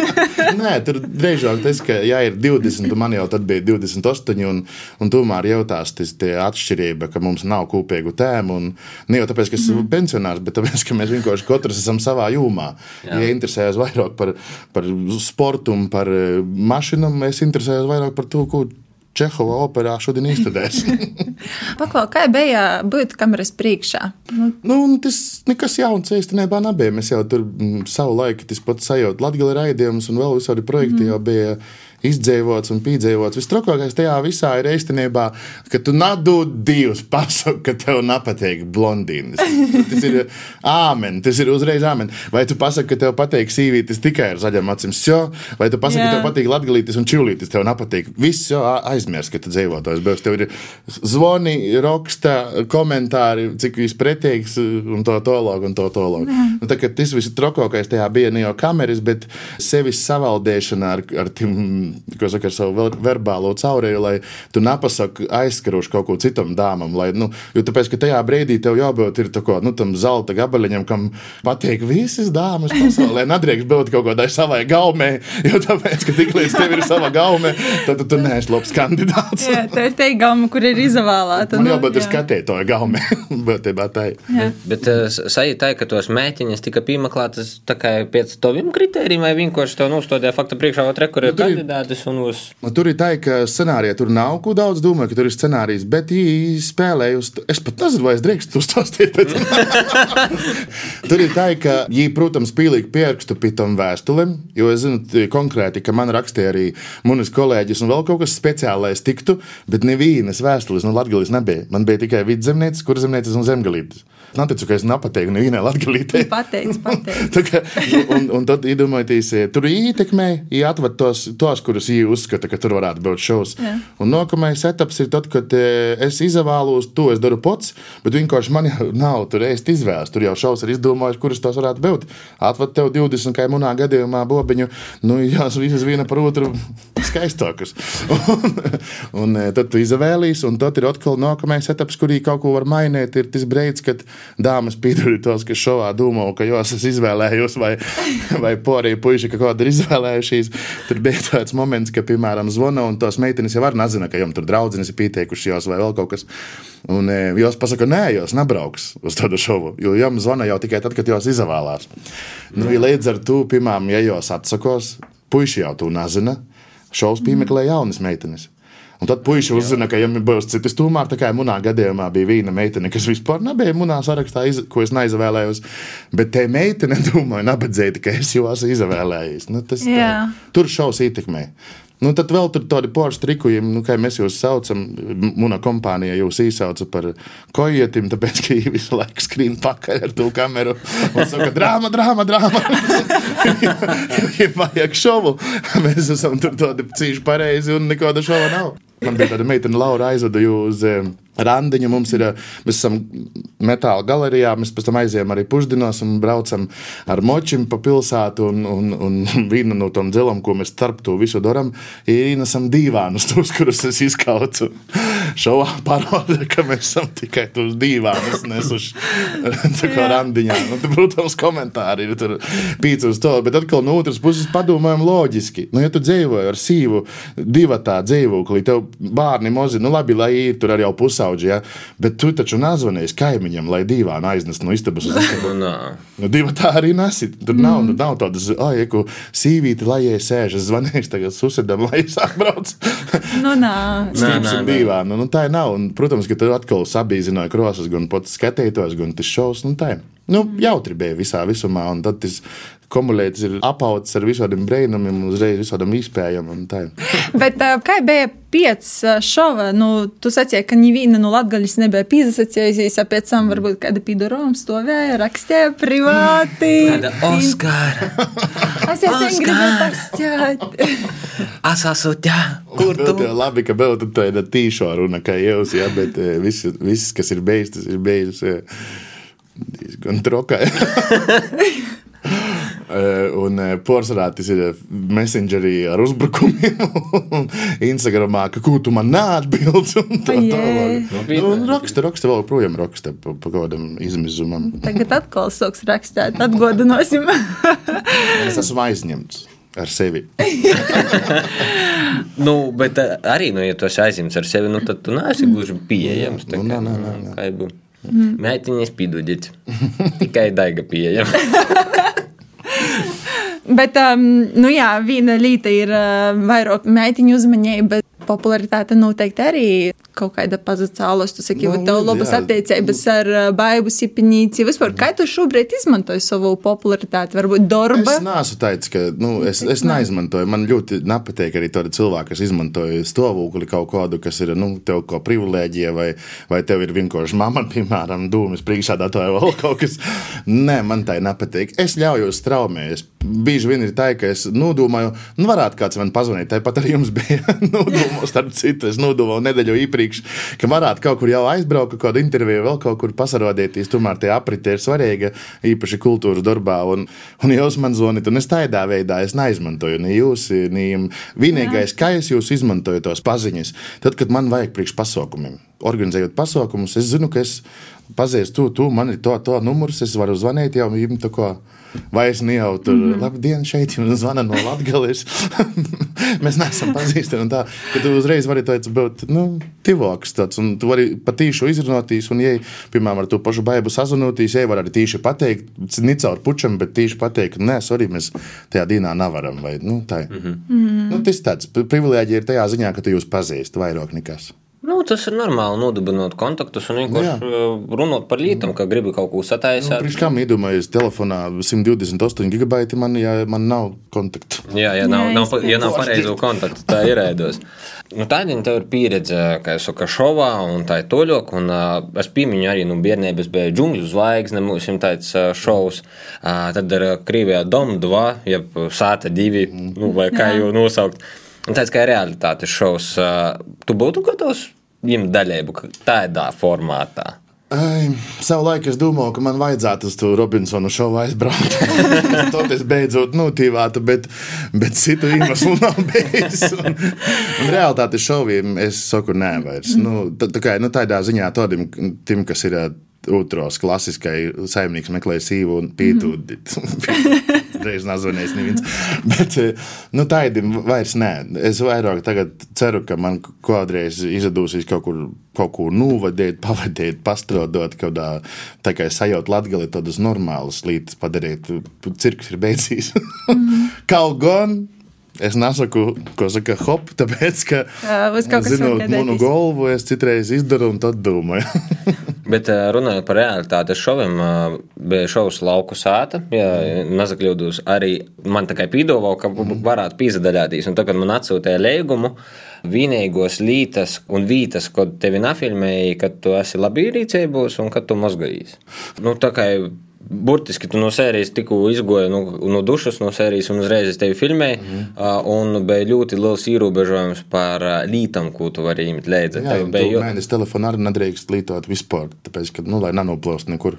Nē, tur drīzāk tas, ka, ja ir 20, un man jau tad bija 28, un, un tomēr jautās tas atšķirība, ka mums nav kopīgu tēmu. Un, ne jau tāpēc, ka esmu mm. pensionārs, bet tāpēc, ka mēs vienkārši katrs esam savā jomā. Ja interesējas vairāk par, par sportu un par eh, mašīnām, es interesējos vairāk par to, ko Čehova operā šodien izstudēs. Paklau, kā bija būt kameras priekšā? Nu, Nu, tas nekas jauns īstenībā nebija. Mēs jau tur mm, savu laiku, tas pats sajūta Latvijas raidījumus un vēl visādi projekti mm. jau bija izdzīvots un pīdzīvots. Visstrakākais tajā visā ir īstenībā, ka tu nadod divus pasaki, ka tev nepatīk blondīnas. Tas ir āmen, tas ir uzreiz āmen. Vai tu pasaki, ka tev patīk sīvītis tikai ar zaļām acīm, jo, vai tu pasaki, Jā. ka tev patīk latgalītis un čulītis, tev nepatīk. Viss jau aizmirst, ka tu dzīvo tos bērns. Tev ir zvani, raksta, komentāri, cik viss pretīgs un to tolog un to tolog. Nu, tā, kā tas viss trakākais tajā bija ne jau kameras, bet sevis savaldēšana ar, ar ko saka, ar savu ver- verbālo caurēju, lai tu nepasaki aizskarošu kaut ko citam dāmam. Lai, nu, jo tāpēc, ka tajā brīdī tev jābūt ir tā kā, nu, tam zelta gabaliņam, kam patīk visas dāmas pasaulē. Nedrīkst būt kaut kādai savai gaumē, jo tāpēc, ka tiklīdz tev ir sava gaumē, tad tu, tu neesi labs kandidāts. jā, tā ir teigama, kur ir izvēlēta. Man jābūt ir skatītāja gaumē, būtībā tā ir. Bet uh, sajūta, ka tos mēķiņas tika piemeklētas tā kā pēc taviem kritērijiem, vai vienkārši tev nostādīja faktu priekšā, vai kur ir Nu, tur kandidātis un uz. Nu, Tur ir tā, ka scenārijā tur nav ko daudz domāju, ka tur ir scenārijs, bet viņi spēlēja uz. Es pat nezinu, vai es drīkstu uzstāstīt. Bet... tur ir tā, ka viņi, protams, pīlīgi pierakstu pie tam vēstulēm, jo es zinu konkrēti, ka man rakstīja arī manas kolēģis un vēl kaut kas speciāls, lai es tiktu, bet nevienas vēstules no Latvijas nebija. Man bija tikai vidzemnieces, kurzemnieces un zemgalītes. Neticu, ka es nepateiktu nevienai Latvijai. Pateicis, pateicis. Tā kā, un, un tad iedomājieties, tur ietekmē, ja atved tos, tos kurus viņi uzskata, ka tur varētu būt šovs. Jā. Un nākamais etaps ir tad, kad eh, es izvēlos, to es daru pats, bet vienkārši man nav tur ēst izvēles. Tur jau šovs ir izdomājis, kuras tos varētu būt. Atved tev 20, kā manā gadījumā, bobiņu, nu, jās visas viena par otru skaistākas. un, un eh, tad tu izvēlējies, un tad ir atkal nākamais etaps, kurī kaut ko var mainīt. Ir tas brīdis, kad dāmas piedur tos, kas šovā domā, ka jos es izvēlējos, vai, vai porī puiši, ka kāda ir izvēlējušies. Tur bija tāds moments, ka, piemēram, zvana un tos meitenes jau var nezina, ka jums tur draudzenes ir pieteikuši jos vai vēl kaut kas. Un e, jos pasaka, nē, jos nebrauks uz tādu šovu, jo jums zvana jau tikai tad, kad jos izvēlās. Nu, ja līdz ar to, piemēram, ja jos atsakos, puiši jau to nezina, šovs piemeklē jaunas meitenes. Un tad puiši uzzina, ka viņam būs citas tomēr. Tā kā manā gadījumā bija viena meitene, kas vispār nebija manā sarakstā, iz, ko es neizvēlējos. Bet te meitene, domāju, nabadzēta, ka es jau esmu izvēlējies. Nu, tas, tā, tur šaus ietekmē. Nu, tad vēl tur tādi porcelāna trikojumi, nu, kā mēs jūs saucam. Mana kompānija jūs īsauca par kojietim, tāpēc, ka viņi visu laiku skrien pakaļ ar to kameru. Un saka, drāma, drāma, drāma. Ja vajag šovu, mēs esam tur tādi cīši pareizi un nekāda šova nav. Man bija tāda meitene, Laura, aizveda uz eh, randiņu. Mums ir, eh, mēs esam metāla galerijā, mēs pēc tam aizējām arī pusdienos un braucam ar močiem pa pilsētu. Un, un, un viena no tām dzelām, ko mēs starp to visu darām, ir ienesam divānus, tos, kurus es izkaucu. Šovā parāda, ka mēs esam tikai tos divānus nesuši randiņā. Un, tad, protams, komentāri ir tur pīcis uz to, bet atkal no otras puses padomājam loģiski. Nu, ja tu dzīvoji ar sīvu divatā dzīvoklī, tev bērni mozi, nu labi, lai ir tur arī jau pusauģi, ja? bet tu taču nazvanījies kaimiņam, lai divānu aiznest no istabas uz istabu. Ā, Nu, divi tā arī nesit. Tur nav, mm. nav tādas, ah, ko sīvīti, lai. Es zvanīšu tagad susidam, lai es atbraucu. Nu, nā. Un nē. divā. Nu, nu, tā nav. Un, protams, ka tur atkal sabīzināja krosas, gan pats skatītājs, gan tas šovs. Nu, tā ir. Nu, jautri bija visā visumā, un tad tas kumulēts ir apauts ar visādiem brīnumiem, uzreiz tā ir. Bet kā bija pieci uh, šova? Nu, tu sacīji, ka neviena no latgaļas nebija pīzasacījusies, a pēc tam varbūt kāda pīdoroma stāvēja, rakstīja privāti. Tāda Oskara, Es sen gribēju pastāstīt. es esmu te, kur tu? labi, ka vēl tāda tīša runa, kā jūs, ja, bet viss, viss, kas ir beidzis, tas ir beidzis. diezgan. Eh, Un eh, porcelāna tas ir messengerī ar uzbrukumiem, un Instagramā, ka ko tu man neatbildi. un tā tālāk. Nu, un raksta, raksta vēl projām, raksta pa, pa kādam izmizumam. Tagad atkal sāks rakstīt, atgodināsim. Es esmu aizņemts ar sevi. Nu, bet eh, arī, nu, ja tu esi aizņemts ar sevi, nu, tad tu neesi gluži pieejams. tā Nu, kā, nē, nē, nē, kā jau būtu. Mēģinies pīdūģīt. Tikai daiga pieejama. Bet, um, nu jā, viena lieta ir uh, vairāk meitiņu uzmanība. Popularitāte noteikti arī kaut kāda pazacālos. Tu saki, Nu, tev labas jā. attiecības ar uh, baibu sipinīci. Vispār, kā tu šobrīd izmantoji savu popularitāti? Varbūt darba? Es neesmu teicis, ka nu, es, es neizmantoju. Man ļoti nepatīk arī tādi cilvēki, kas izmanto stāvokli kaut kādu, kas ir nu, tev kā privilēģija, vai, vai tev ir vienkārši mamma, piemēram, dūmis priekšādātāja vai kaut kas. Nē, man tā nepatīk. Es ļaujos straumēt. Bieži vien ir tā, ka es nodomāju, nu, varētu kāds man pazvanīt. Tāpat arī jums bija nodomos, starp citu, es nodomāju nedēļu iepriekš, ka varētu kaut kur jau aizbraukt, kaut kādu interviju, vēl kaut kur pasarodieties. Tomēr tie apriti ir svarīgi, īpaši kultūras darbā. Un, un jūs man zvanāt, un es tādā veidā es neizmantoju ne jūs, ne. Vienīgais, kā es jūs izmantoju tos paziņas, tad, kad man vajag priekš pasaukumiem. Organizējot pasaukumus, es zinu, ka es pazīstu, tu, tu man ir to, to numurs, es varu zvanīt jau jums tā kā. Vai es ne jau tur, mm -hmm. labdien, šeit jums zvana no Latvijas. Mēs neesam pazīstami. Tā, ka tu uzreiz vari tāds būt nu, tivāks. Un tu vari patīšu izrunāties, un, ja, piemēram, ar to pašu baidu sazvanīties, ja var arī tīši pateikt, ne caur pučam, bet tīši pateikt, nē, sorry, mēs tajā dienā nevaram. Vai, nu, tā, mm -hmm. nu, tas tāds privilēģija ir tajā ziņā, ka tu jūs pazīsti vairāk nekas. Nu, tas ir normāli nodibināt kontaktus un vienkārši uh, runāt par lietām, ka gribi kaut ko Nu, sataisīt. Priekš kam iedomājies telefonā 128 gigabaiti, man, ja man nav kontaktu. Jā, ja nav, Jā, nav, ja nav pareizo kontaktu, tā ir ēdos. Nu, Tāda tev ir pieredze, kā jau saka, šovā un tā ir toļok. Un, uh, es piemiņu arī no bērnības bija džungļu zvaigzne, mums ir tāds uh, šovs. Uh, tad ir Krievijā Dom 2, jeb Sāta 2, nu, vai kā jau nosaukt. Un tāds kā realitātes šovs. Uh, tu būtu gatavs ņemt daļēbu ka tādā formātā. Ai, savu laiku es domāju, ka man vajadzētu uz to Robinsonu šovu aizbraukt. Es beidzot notīvātu, bet, bet citu iemeslu nav bijis. Un, un realitāte šoviem es saku, nē, vairs. Nu, tā, tā kā, nu, tādā ziņā tādiem, tim, kas ir otros klasiskai saimnieks meklē sīvu un pītūdi. Reiz nazvanījis neviens. Bet eh, nu, taidim vairs nē. Es vairāk ceru, ka man kādreiz izdosies kaut kur kaut ko novadīt, pavadīt, pastrādāt, kaut kādā tā kā sajūt latgali tādas normālas lietas padarīt. Cirks ir beidzies. kaut gan. Es nesaku, ko saka, hop, tāpēc, ka, kas zinot manu galvu, es citreiz izdaru un tad domāju. Bet eh, runājot par realitātes šoviem, eh, bija šovs Lauku sāta. Ja nezakļūdos, arī man tā kā pīdovā, ka varētu pīzadaļāties. Un tagad man atsūtīja lēgumu. Vienīgos lītas un vītas, ko tevi nafilmēja, kad tu esi labi rīcībos un kad tu mazgājies. Nu, tā kā burtiski tu no sērijas tikko izgoji no, no dušas, no sērijas un uzreiz es tevi filmēju. Mm -hmm. Un bija ļoti liels ierobežojums par ā, lītām, ko tu vari ņemt līdzi. Jā, un bija mēnesis telefonu arī nedrīkst lietot vispār, tāpēc, ka, nu, lai nenoplūst nekur.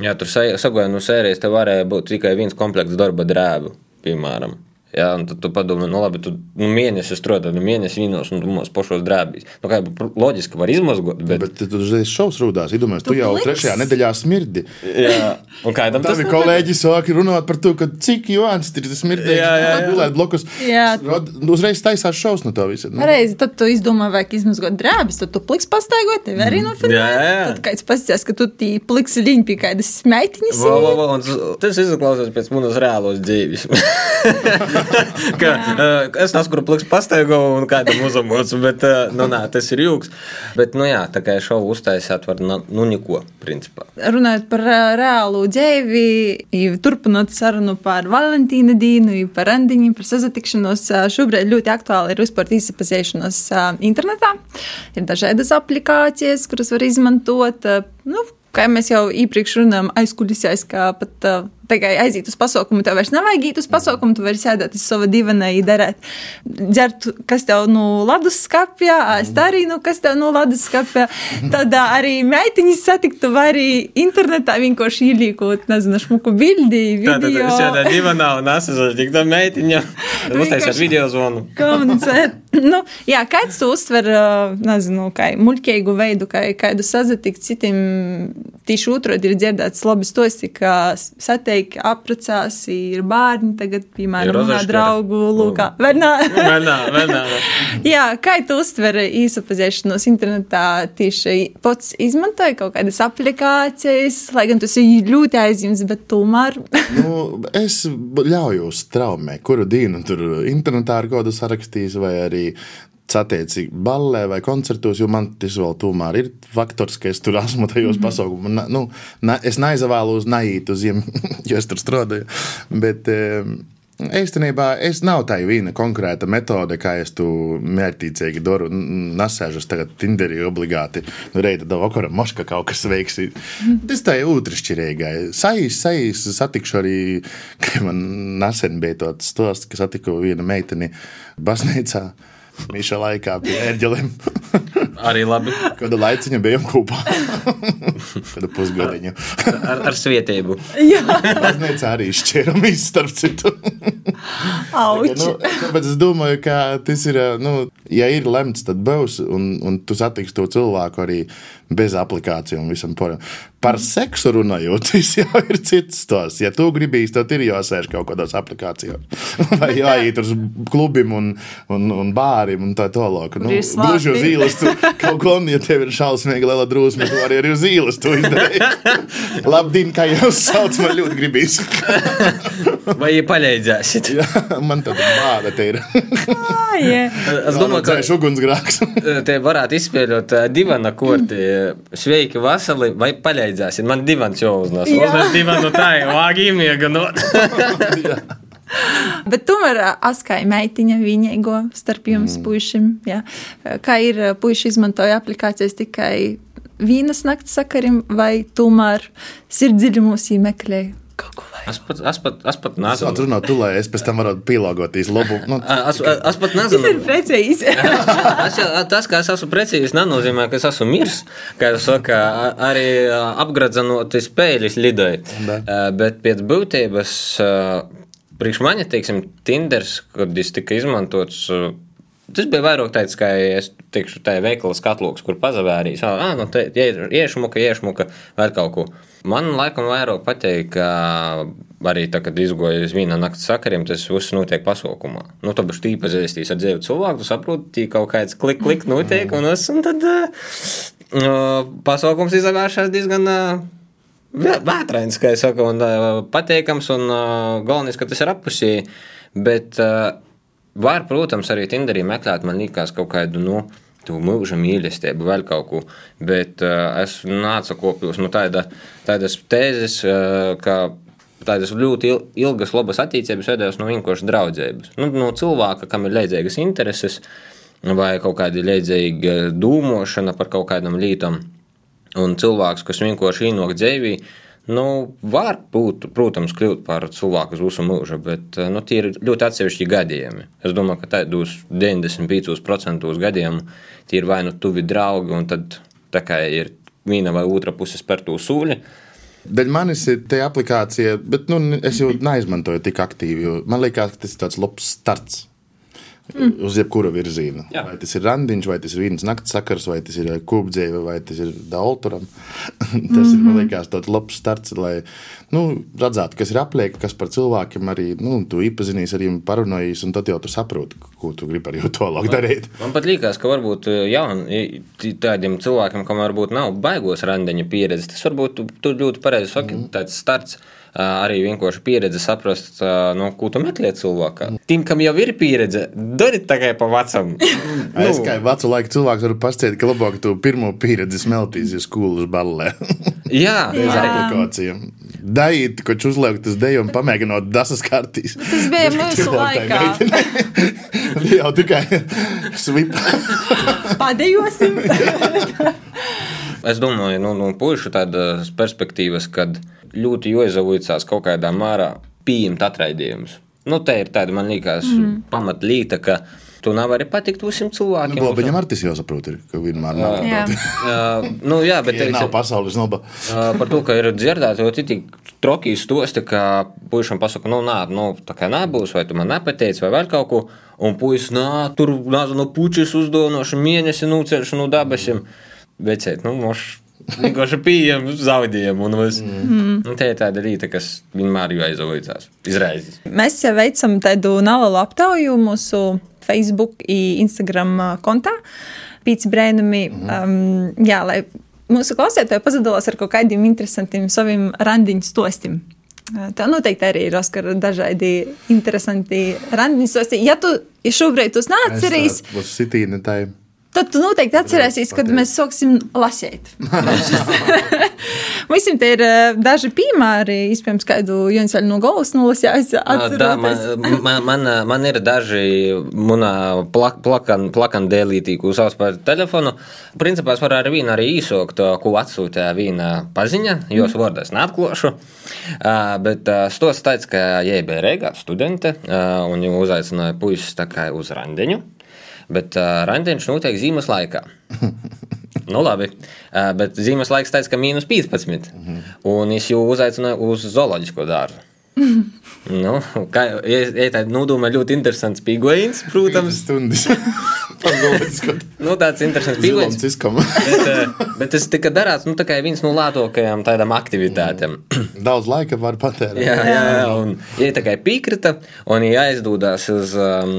Jā, tur sagāja no sērijas, tev varēja būt tikai viens komplekts darba drēbu, piemēram. Jā, un tad tu padomā, nu labi, tu nu, mēnesi strādā, nu mēnesi vīnos un mūsu pašos drēbīs. Nu, kā jau loģiski var izmazgot, bet. Bet tu uzreiz šaus rūdās, iedomājies, tu Tu jau pliks. trešajā nedēļā smirdi. Jā, un kādam tas Tavi nav? kolēģi sāka runāt par to, ka cik joāns ir tas smirdīgs. Jā, jā, jā. Gulēt blokus. Jā. Rod- Uzreiz taisās šaus no tā visa. Nu, Reizi tad tu izdomā, vajag izmazgot drēbes, tad tu pliks pastaigot, tev arī nofilmē. Jā, jā, jā. Tad kāds pasties, ka tu tī pliksi liņi pie kādas meitiņas. Vo, vo, vo, un tas- Tas izklausās pēc manas reālos dzīves. ka, uh, es nesaku, pliks pastaigo un kādam uzamots, bet uh, nu, nā, tas ir jūgs. Bet, nu jā, tā kā šovu uztaisīt var, nu, neko, principā. Runājot par ā, reālu dzīvi, i turpinot sarunu par Valentīna dienu, i par randiņiem, par sazatikšanos, šobrīd ļoti aktuāli ir vispār īsapazīšanos ā, internetā. Ir dažādas aplikācijas, kuras var izmantot. Nu, Kā mēs jau iepriekš runājām, aizkulisēs, kā pat uh, tikai aiziet uz pasaukumu, tev vairs nevajag iet uz pasaukumu, tu vari sēdēt uz sava divanai, darēt, dzert, kas tev no nu, ledus skapja, ēst arī, nu, kas tev no nu, ledus skapja. Tad uh, arī meitiņas satiktu, vai arī internetā vienkārši ielīkot, nezinu, šmuku bildi, video. Tātad es sēdēju divanā un esmu tik tā meitiņa, uztaisīt video zvanu. Komunicēt. Nu, jā, kāds tu uztver, nezinu, kā muļķīgu veidu, kā kādu sazatikt citiem, tieši otrādi ir dzirdēts labi stosti, ka sateik aprecās, ir bērni tagad, piemēram, manā draugu lūkā. Venā. Venā, venā. jā, kā tu uztver īsapazīšanos internetā, tieši pats izmantoja kaut kādas aplikācijas, lai gan tas ir ļoti aizjums, bet tomēr. nu, es ļaujos traumē, kuru dienu tur internetā ar kodu sarakstīs vai arī satiecīgi ballē vai koncertos, jo man tas vēl tomēr ir faktors, ka es tur esmu tajos mm -hmm. pasaukumos. Nu, ne, es neizvēlos naiet uz ziem, jo es tur strādāju. Bet, Īstenībā es nav tā viena konkrēta metode, kā es to mērķiecīgi daru. Nesēžu tagad Tinderī obligāti. Nu, reita da vakarā moška kaut kas veiks. Tas tā ir otršķirīgai. Sajīs, sajīs, satikšu arī, ka man nesen bija tāds stosts, ka satiku vienu meiteni baznīcā. Mīša laikā pie ērģeliem. Arī labi. Kādu laiciņu bijām kopā. Kādu pusgadiņu. ar, ar svietību. Jā. Baznīca arī šķēramies starp citu. Auči. nu, tāpēc es domāju, ka tas ir, nu, ja ir lemts, tad būs, un, un tu satiksi to cilvēku arī bez aplikāciju un visam pārējiem. Par seksu runājot, tas jau ir cits stāsts. Ja tu gribīs, tad ir jāsēž kaut kādās aplikācijās. Vai jāiet uz klubiem un, un, un bāriem un tā tālāk. Nu, gluži uz ielas, tu kaut ko, ja tev ir šausmīgi liela drusme, tu arī, arī uz ielas to izdarīji. Labdien, kā jūs sauc, man ļoti gribīs. Vai ja paļaidzēsit? Jā, man tad bāda te ir. Ah, yeah. Es domāju, ka tas ir ugunsgrāks. te varētu izspēlēt divana korti. Sveiki, vasali, vai paļaidzēsit? Man divans jau uznes. Uznes divanu tā, vāgi miega. No. Bet tomēr askai meitiņa vienīgo starp jums mm. puišiem. Jā. Kā ir puiši izmantoja aplikācijas tikai vienas nakts sakarim vai tomēr sirdziļumos īmeklēja? Es pat, es pat, es pat nezinu. Es runāju, tu, lai es pēc tam varētu pielāgoties labu. Nu, es, es pat nezinu. Tas ir precīzi. es, tas, ka es esmu precīzi, nenozīmē, ka es esmu mirs. Kā jau saka, arī apgradzenot spēļus lidoju. Bet pēc būtības, priekš maņa, teiksim, Tinders, kad tas tika izmantots. Tas bija vairāk tāds, kā es teikšu, tā ir veikala skatloks, kur pazavērīs. Ah, nu, te, iešmuka, iešmuka, vēl kaut ko. Man laikam vairāk patīk, ka arī tā, kad izgoju uz viena naktas sakariem, tas viss notiek pasaukumā. Nu, tu biji iepazīstināts ar dzīvu cilvēku, tu saproti, ka kaut kāds klik, klik notiek, un, es, un tad uh, pasaukums izvēršas diezgan. Uh, Vētrains, kā jau saka, un uh, patīkams, un uh, galvenais, ka tas ir apusī. Bet uh, var, protams, arī Tinderī meklēt, man liekas, kaut kādu, nu, tu mūža mīlestību, vēl kaut ko. Bet uh, es nācu kopjos no nu, tāda, tādas tēzes, uh, ka tādas ļoti ilgas, labas attiecības veidojās no vienkārši draudzības. Nu, no cilvēka, kam ir leidzīgas intereses vai kaut kāda leidzīga dūmošana par kaut kādam lītam. Un cilvēks, kas vienkārši ienāk dzīvī, nu, var būt, protams, kļūt par cilvēku uz visu mūžu, bet nu, tie ir ļoti atsevišķi gadījumi. Es domāju, ka tādos 95% gadījumu tie ir vai nu tuvi draugi, un tad tā kā ir viena vai otra puse spēr to sūli. Dēļ manis ir tā aplikācija, bet nu, es jau neizmantoju tik aktīvi. Man liekas, ka tas ir tāds labs starts mm. uz jebkura virziena. Jā. Vai tas ir randiņš, vai tas ir vienas naktas sakars, vai tas ir kūpdzēve, vai tas ir dalturam. tas mm -hmm. ir, man mhm. liekas, tāds labs starts, lai nu, redzētu, kas ir apliek, kas par cilvēkiem arī, nu, tu iepazinies ar viņiem, parunājies, un tad jau tu saproti, ko tu gribi ar jau tālāk darīt. Man pat liekas, ka varbūt jaun, tādiem cilvēkiem, kam varbūt nav baigos randiņa pieredze, tas varbūt tu, tu ļoti pareizi saki, mm -hmm. tāds starts arī vienkārši pieredze saprast, no ko tu meklē cilvēkā. Tim, kam jau ir pieredze, dari tikai pa vecam. nu. Es kā vecu laiku cilvēks varu pastāstīt, ka labāk tu pirmo pieredzi smeltīs, ja skolas ballē. Jā, aplikācijām. Daīt, ko uzliek uz deju un pamēģinot dasas kartīs. Tas bija mūsu laikā. Jau tikai svip. Padejosim! Es domāju, nu, no pušu tādas perspektīvas, kad ļoti iezaujās kaut kādā mērā pieņemt atraidījumus. Nu, te ir tāda, man liekas, mm. pamatlīta, ka tu nevari patikt visiem cilvēkiem. Nu, viņam ar tas jau saprot, ir, ka vienmēr nav. Jā. Uh, nu, jā, bet Ja nav pasaules noba. uh, par to, ka ir dzirdēti jau tik trokīs stosti, ka puišam pasaka, nu, nā, nu, tā kā nebūs, vai tu man nepateici, vai vēl kaut ko. Un puisis, nā, tur, nezinu, pučis uzdāvināšu mēnesi, nucelšu no dabasim. Vecēt, nu, moš. Vienkārši pieejam zaudējumu. Mm. Tā ir tāda lieta, kas vienmēr jau aizvaicās, izraizīs. Mēs jau veicam tādu nelielu aptauju mūsu Facebook un Instagram uh, kontā. Pīci brēnumi, um, jā, lai mūsu klausītāji padalās ar kaut kādiem interesantiem saviem randiņu stostiem. Uh, Tā noteikti arī ir Oskara dažādi interesanti randiņu stosti. Ja tu šobrīd tos neatcerīsi, Būs sitīna tā. Tad tu noteikti atcerēsies, kad mēs sāksim lasīt. Te ir eh, daži piemēri, iespējams, kādu Jans vēl no galvas nolasījis. Da, man, man, man, man ir daži manā plak, plakan, plakan dēlītī, ko sauc par telefonu. Principā es varu ar vienu arī īsākt, ko atsūtīja viena paziņa, jos vārdu es neatklāšu. Uh, bet uh, stos tāds, ka jai bija Reigā studente, uh, un viņu uzaicināja puisis uz randiņu. Bet uh, randiņš notiek zīmes laikā. Nu, labi, uh, bet zīmes laiks tāds, ka mīnus 15. Un es jau uzaicināju uz zooloģisko dārzu. Nu, kā ja, ja tā nodoma ļoti interesants pīgojums, protams. Stundas. Nu, tāds interesants izkam. Bet, eh, bet tas tika darāts nu, kā viens no lētākajām tādām aktivitātēm. Daudz laika var patērēt. Jā, jā, jā, un viņa tā kā piekrita, un viņa aizdodās uz um,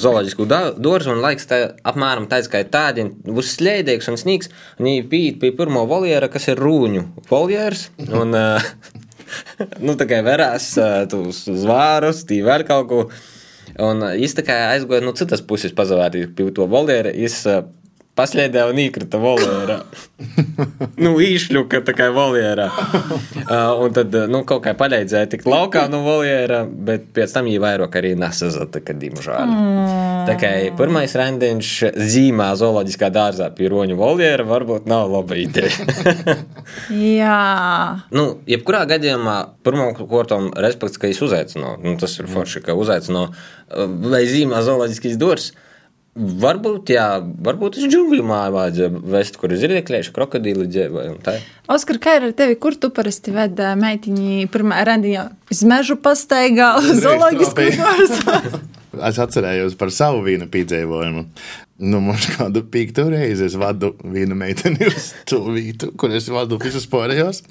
zooloģisku dārzu, un laiks tā, apmēram tāds, kā tādi, būs slēdīgs un sniegs, un viņa pīt pie pirmo voljera, kas ir rūņu voljers, un, uh, nu, tā kā verās uh, tos zvārus, tī vēl kaut ko, un uh, viņš tā kā aizgoja no citas puses pazavārtīt pie to voljera, viņš paslēdē un īkrita voljērā. nu, īšļuka tā kā voljērā. Uh, un tad, nu, kaut kā palīdzēja tikt laukā no voljēra, bet pēc tam viņa vairāk arī nesazata, kad diemžēl. Mm. Tā kā pirmais randiņš zīmā zooloģiskā dārzā pie roņu voljēra varbūt nav laba ideja. Jā, Nu, jebkurā gadījumā, pirmkārt, respekts, ka es uzaicināju. Nu, tas ir forši, ka uzaicināju, vai zīmē zooloģiskais dārsts. Varbūt, jā, varbūt uz džungļu māju vajadzēja vest, kur ir zirgļieši, krokodīli dzīvoja. un tā. Oskar, kā ir ar tevi? Kur tu parasti ved ā, meitiņu pirmā randiņā? Uz mežu pastaigā, uz zooloģisku trāpīja. dārzu. Es atcerējos par savu vīnu piedzīvojumu. Nu, mums kādu pīktu reizi es vadu vienu meiteni uz to vietu, kur es vadu visus pārējos.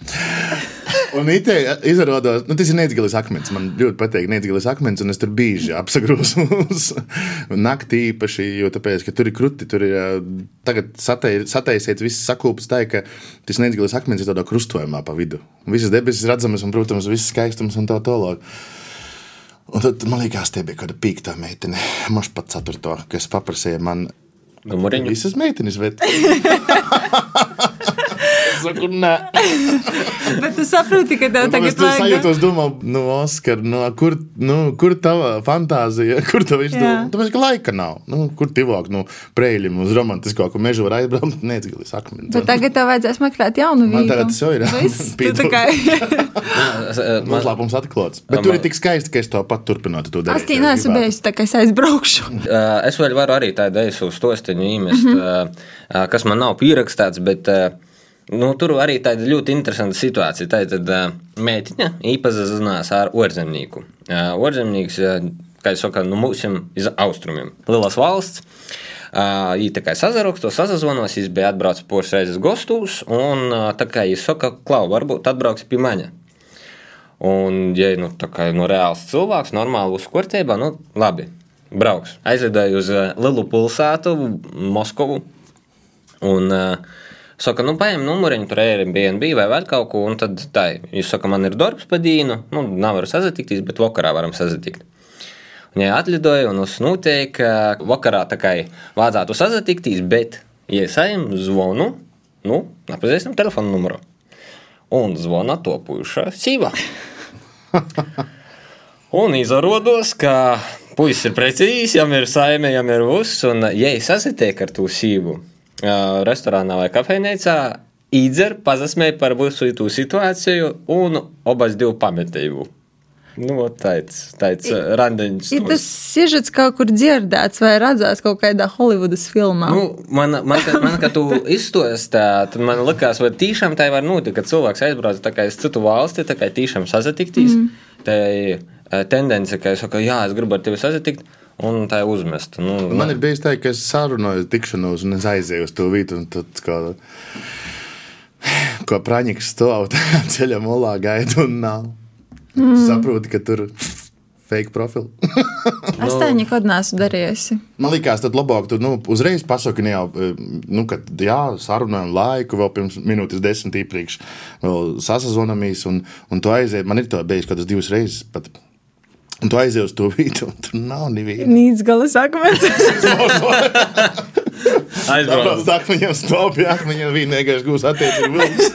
Un it izrādās, nu, tas ir neizgilis akmens. Man ļoti patīk neizgilis akmens, un es tur bieži apsagrozu uz naktī īpaši, jo tāpēc, ka tur ir kruti, tur ir tagad sataisiet viss sakūpts tā, ka tas neizgilis akmens ir tādā krustojumā pa vidu. Visas debesis redzamas un, protams, viss skaistums un tā tālāk. Un tad man liekas, tie bija kāda pīkta meitene. Maš pat ceturto, kas paprasīja man. Numuriņu? Visas meitenes, bet. Es saku, nē. Bet tu saproti, ka tev tagad Es tur vajag. sajūtos, domāju, nu, Oskar, nu, kur, nu, kur tava fantāzija, kur tev Jā. izdomā? Tāpēc, ka laika nav. Nu, kur tivāk, nu, preļim uz romantiskāku mežu var aizbraukt, neatgilis akmeni. Bet tagad tev vajadzēs meklēt jaunu Man vietu. tagad tas jau ir. Viss, tu tā kā. Man, Noslēpums atklāts. Bet tur ir tik skaisti, ka es to pat turpinātu to darīt. Astīna ja esmu gribētu. bijusi, tā kā es aizbraukšu. Uh, es vēl varu arī tādu eisu stostiņu īmest, mm -hmm. uh, kas man nav pierakstīts, bet nu, tur arī tāda ļoti interesanta situācija. Tā uh, meitiņa iepazīstinās ar orzemnieku. Orzemnieks, uh, kā jau saka, nu, mums ir austrumiem. Lielas valsts. Viņa tā kā sazaraksto, sazvanos, viņš bija atbraucis pošas reizes gastos, un tā kā viņš saka, klau, varbūt atbrauks pie manis. Un, ja nu, kā nu, reāls cilvēks, normāli uzkurtībā, nu, labi, brauks. Aizvedēju uz lielu pilsētu, Moskovu. Un uh, saka, nu, paņem numuriņu, tur ir BNB vai vēl kaut ko. Un tad tā, jūs saka, man ir darbs pa dīnu, nu, nav var sazatikties, bet vakarā varam sazatikt. Un, ja atlidoju, un noteikti, ka vakarā tā kā vajadzētu sazatikties, bet, saņemu zvonu, nu, nepazīstam telefonu numuru. un zvana topuša sīva. Un izrādās, ka puisis ir precīzs, jam ir saime, jam ir viss, un ja es sasitiek ar to sīvu restorānā vai kafejnīcā, Idzer pazasmēja par visu to situāciju, un abas divi pametēju. Nu, tāds, tāds randiņš. Ir tas sižets kaut kur dzirdēts vai redzēts kaut kādā Holivudas filmā. Nu, man, man, ka- man, kad tu izstāstīji, tad man likās, vai tiešām tā var notikt, kad cilvēks aizbrauc tā kā uz citu valsti, tā kā tiešām sazatiktīs. Mm. Tā ir tendence, ka es saku, jā, es gribu ar tevi sazatikt, un tā ir uzmest. Nu, Man ir bijis tā, ka es sarunāju tikšanos, un es aizēju uz to vietu. un Tad, kā, ko praņķis stāv ceļā, molā gaida un nav. Mm. Saproti, ka tur ir fake profili. Es tā nekad neesmu darījusi. Man liekas, tad labāk tu nu, uzreiz pasaki, ne jau, eh, nu, ka jā, sarunājam laiku vēl pirms minūtes desmit iepriekš, vēl sasazvanāmies, un, un tu aiziet. Man ir tā bijis, ka tas divas reizes pat. Un tu aizies uz to vietu, un tur nav neviena. Nīc gala sakmens. aizbrauc. Tāpēc akmeņiem stāv pie akmeņiem vienīgais gūs attiecīgi vilks.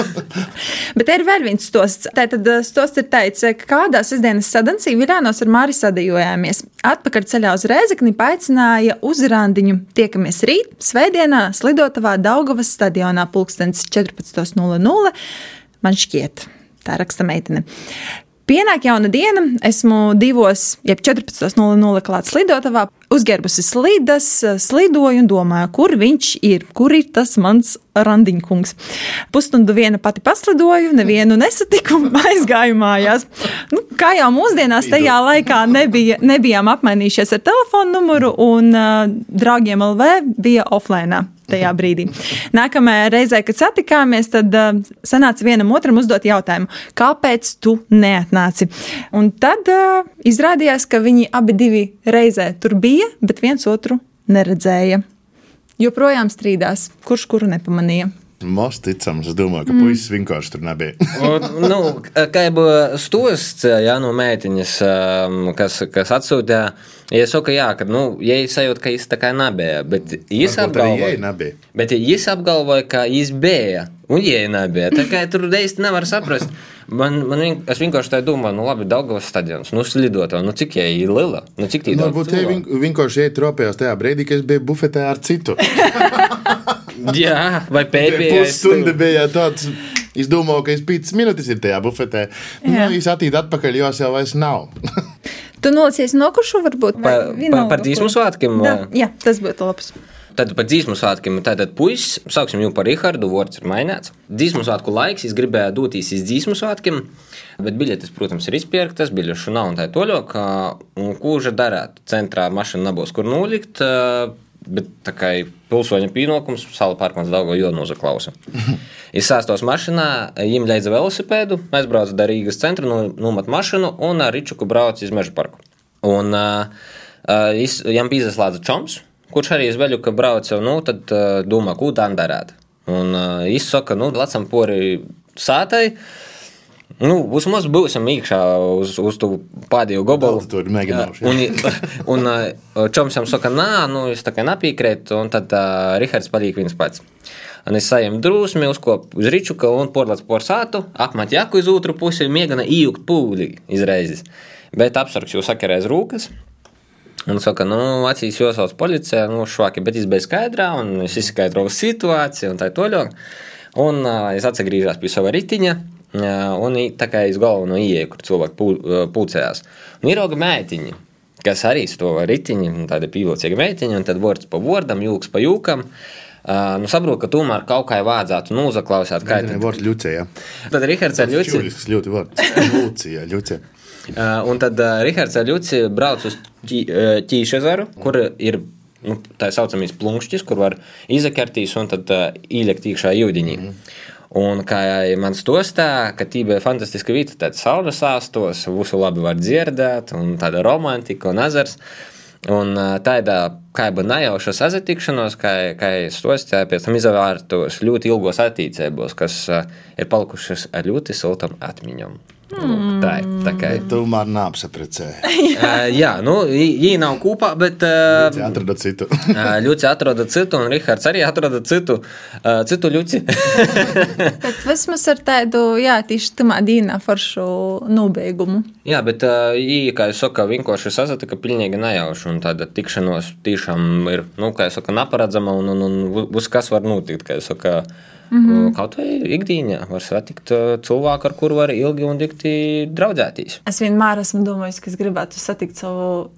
Bet ir vēl viens stosts. Tātad eh, stosts ir teicis, ka kādā sestdienas sadancī Viļānos ar Māri sadījojāmies. Atpakaļ ceļā uz Rēzekni paicināja uz randiņu. Tiekamies rīt, svētdienā, Slidotavā Daugavas stadionā pulkstens 14.00. Man šķiet, tā raksta meitene. Pienāk jauna diena, esmu divos, jeb 14.00 klāts slidotavā, uzģērbusi slidas, slidoju un domāju, kur viņš ir, kur ir tas mans randiņkungs. Pusstundu viena pati paslidoju, nevienu nesatiku, aizgāju mājās. Nu, kā jau mūsdienās, tajā laikā nebija, nebijām apmainījušies ar telefonu numuru, un uh, draugiem LV bija offline tajā brīdī. Nākamajā reizē, kad satikāmies, tad uh, sanāca vienam otram uzdot jautājumu, kāpēc tu neatnāci? Un tad uh, izrādījās, ka viņi abi divi reizē tur bija, bet viens otru neredzēja. Joprojām strīdās, kurš kuru nepamanīja. Most ticams, es domāju, ka puisis vienkārši tur nebija. Un, nu, kā jau stosts jā, no mētiņas, um, kas, kas atsūtīja, ja es saku, jā, ka, nu, ja es sajūtu, ka viņš tā kā nebija, bet viņš Varbūt apgalvoja, bet viņš apgalvoja, ka viņš bija, un jai nebija, tā kā tur īsti nevar saprast. Man, man vien, es vienkārši tā domāju, nu labi, Daugavas stadions, nu slidotā, nu cik jai ir liela, nu cik Nu, daudz varbūt jai cilvēku? vien- vienkārši iet tropējās tajā brīdī, kad es biju bufetē ar citu. Jā, vai pēdējais. Pusstunda bija tāds. Es domāju, ka es 5 minūtes ir tajā bufetē. Nu, Jā. es attīdu atpakaļ, jo es jau vairs nav. Tu nolaicies nokušu, varbūt? Pa- pa- par dzīsmu svētkiem, Da, jā, tas būtu labs. Tad par dzīsmu svētkiem, tātad puisis, sauksim viņu par Rihardu, vārds ir mainīts. Dzīsmu svētku laiks, es gribēju doties uz dzīsmu svētkiem, bet biļetes, protams, ir izpirktas, biļešu nav un tā tālāk. Un ko už darāt? Centrā mašīna nebūs kur nolikt, ā, bet tā kā pilsoņa pienākums, sala parkmans daudz jau nozaklausa. Es sāstos mašīnā, viņam leidza velosipēdu, aizbraucu do Rīgas centra, nu- nomet mašīnu un ar Ričuku braucu uz meža parku. Un uh, uh, viņam bija izslēgts čoms, kurš arī izveļu, ka braucu, nu, tad uh, domā, ko tā darāt. Un uh, es saku, nu, lecam pori sātai. Nu, vismaz būsim iekšā uz, uz to pēdējo to ir mēģinājuši, jā. Un, un uh, Čoms jam saka, nā, nu, es tā kā nepiekrītu, un tad uh, Rihards paliek viens pats. Un es saņēmu drusmi, uzkopu uz rīčuka un porlāts por sātu, apmet jaku uz otru pusi mēģina iejūgt pūli izreizes. Bet apsargs jau sakarēs rūkas. Un saka, nu, acīs jāsauc policijā, nu, švaki, bet biju skaidrā, un es izskaidroju situāciju, un tā toļāk. Un uh, es atgriežos pie sava ritiņa, un tā kā es galveno ieeju, kur cilvēki pulcējās. Un ir auga mētiņa, kas arī stāv ritiņa, un tāda pīlocīga mētiņa, un tad vārds pa vārdam, jūks pa jūkam. Uh, nu, saprotu, ka tomēr kaut kā vajadzētu noklausīt, kā Nē, tad, vārds ļucija. tad Rihards ar Ļuci. Čuļisks ļoti vārds. Ļucija, ļucija. Uh, un tad uh, Rahards ar Ļuci brauc uz Ķī- uh, Ķīšezaru, kur ir nu, tā saucamais plunkšķis, kur var izakartīs un tad uh, ielikt iekšā jūdiņī. Mm. Un kā man stostā, ka tī bija fantastiska vieta, tad saules sāstos, visu labi var dzirdēt, un tāda romantika un ezers. Un tādā kā jau nejauša sazatikšanos, kā, kā es stostīju, pēc tam izvērtos ļoti ilgos attīcībos, kas ir palikušas ar ļoti siltam atmiņām. Mm. Tā ir. Tā kā ir. Tomēr neapsaprecē. uh, jā, nu, viņi nav kopā, bet uh, Jā, atrada citu. Ļuci atrada citu, un Rihards arī atrada citu, uh, citu Ļuci. Bet vismaz ar tādu, jā, tieši tamā dīnā foršu nobeigumu. jā, bet uh, viņi, kā jau saka, vienkārši sasatika pilnīgi nejauši, un tāda tikšanos tiešām ir, nu, kā jau saka, neparedzama, un, un, un viss, kas var notikt, kā jau saka, mm -hmm. kaut vai ikdienā var satikt cilvēku, ar kuru var ilgi un dikti draudzēties. Es vienmēr esmu domājis, ka es gribētu satikt savu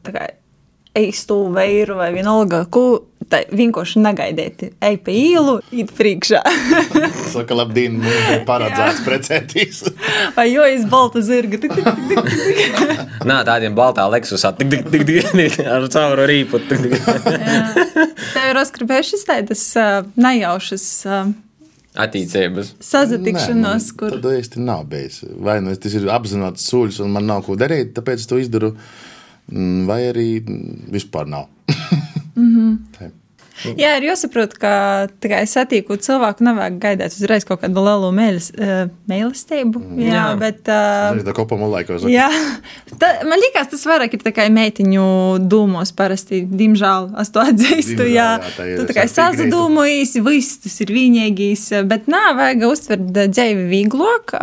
īstu veiru vai vienalga, ko tā vienkārši negaidīt. Ej pa īlu, īt priekšā. Saka, labdien, bija paredzēts precēties. vai jo es balta zirga. Tik, tik, tik, tik. Nā, tādiem baltā leksusā, tik, tik, tik, tik, ar cauru rīpu. Tev ir uzkrāpējušas tādas nejaušas uh, Attīstības. sazatikšanos, Nē, kur. nu, Tad īsti nav bijis. Vai nu tas ir apzināts soļus, un man nav ko darīt, tāpēc es to izdaru, mm, vai arī mm, vispār nav. Tā. Jā, ir jāsaprot, ka tikai satīku cilvēku nevajag gaidīt uzreiz kaut kādu lielu mēlis, uh, mēlestību. Jā, jā, bet. Uh, tā kopā laikos. Jā, tā, man liekas, tas vairāk ir tikai meitiņu dūmos parasti. Diemžēl es to atzīstu. Diemžēl, Jā, jā, tā ir tu tikai sazadūmojies, viss tas ir vienīgais. Bet nā, vajag uztvert dzīvi vieglāk.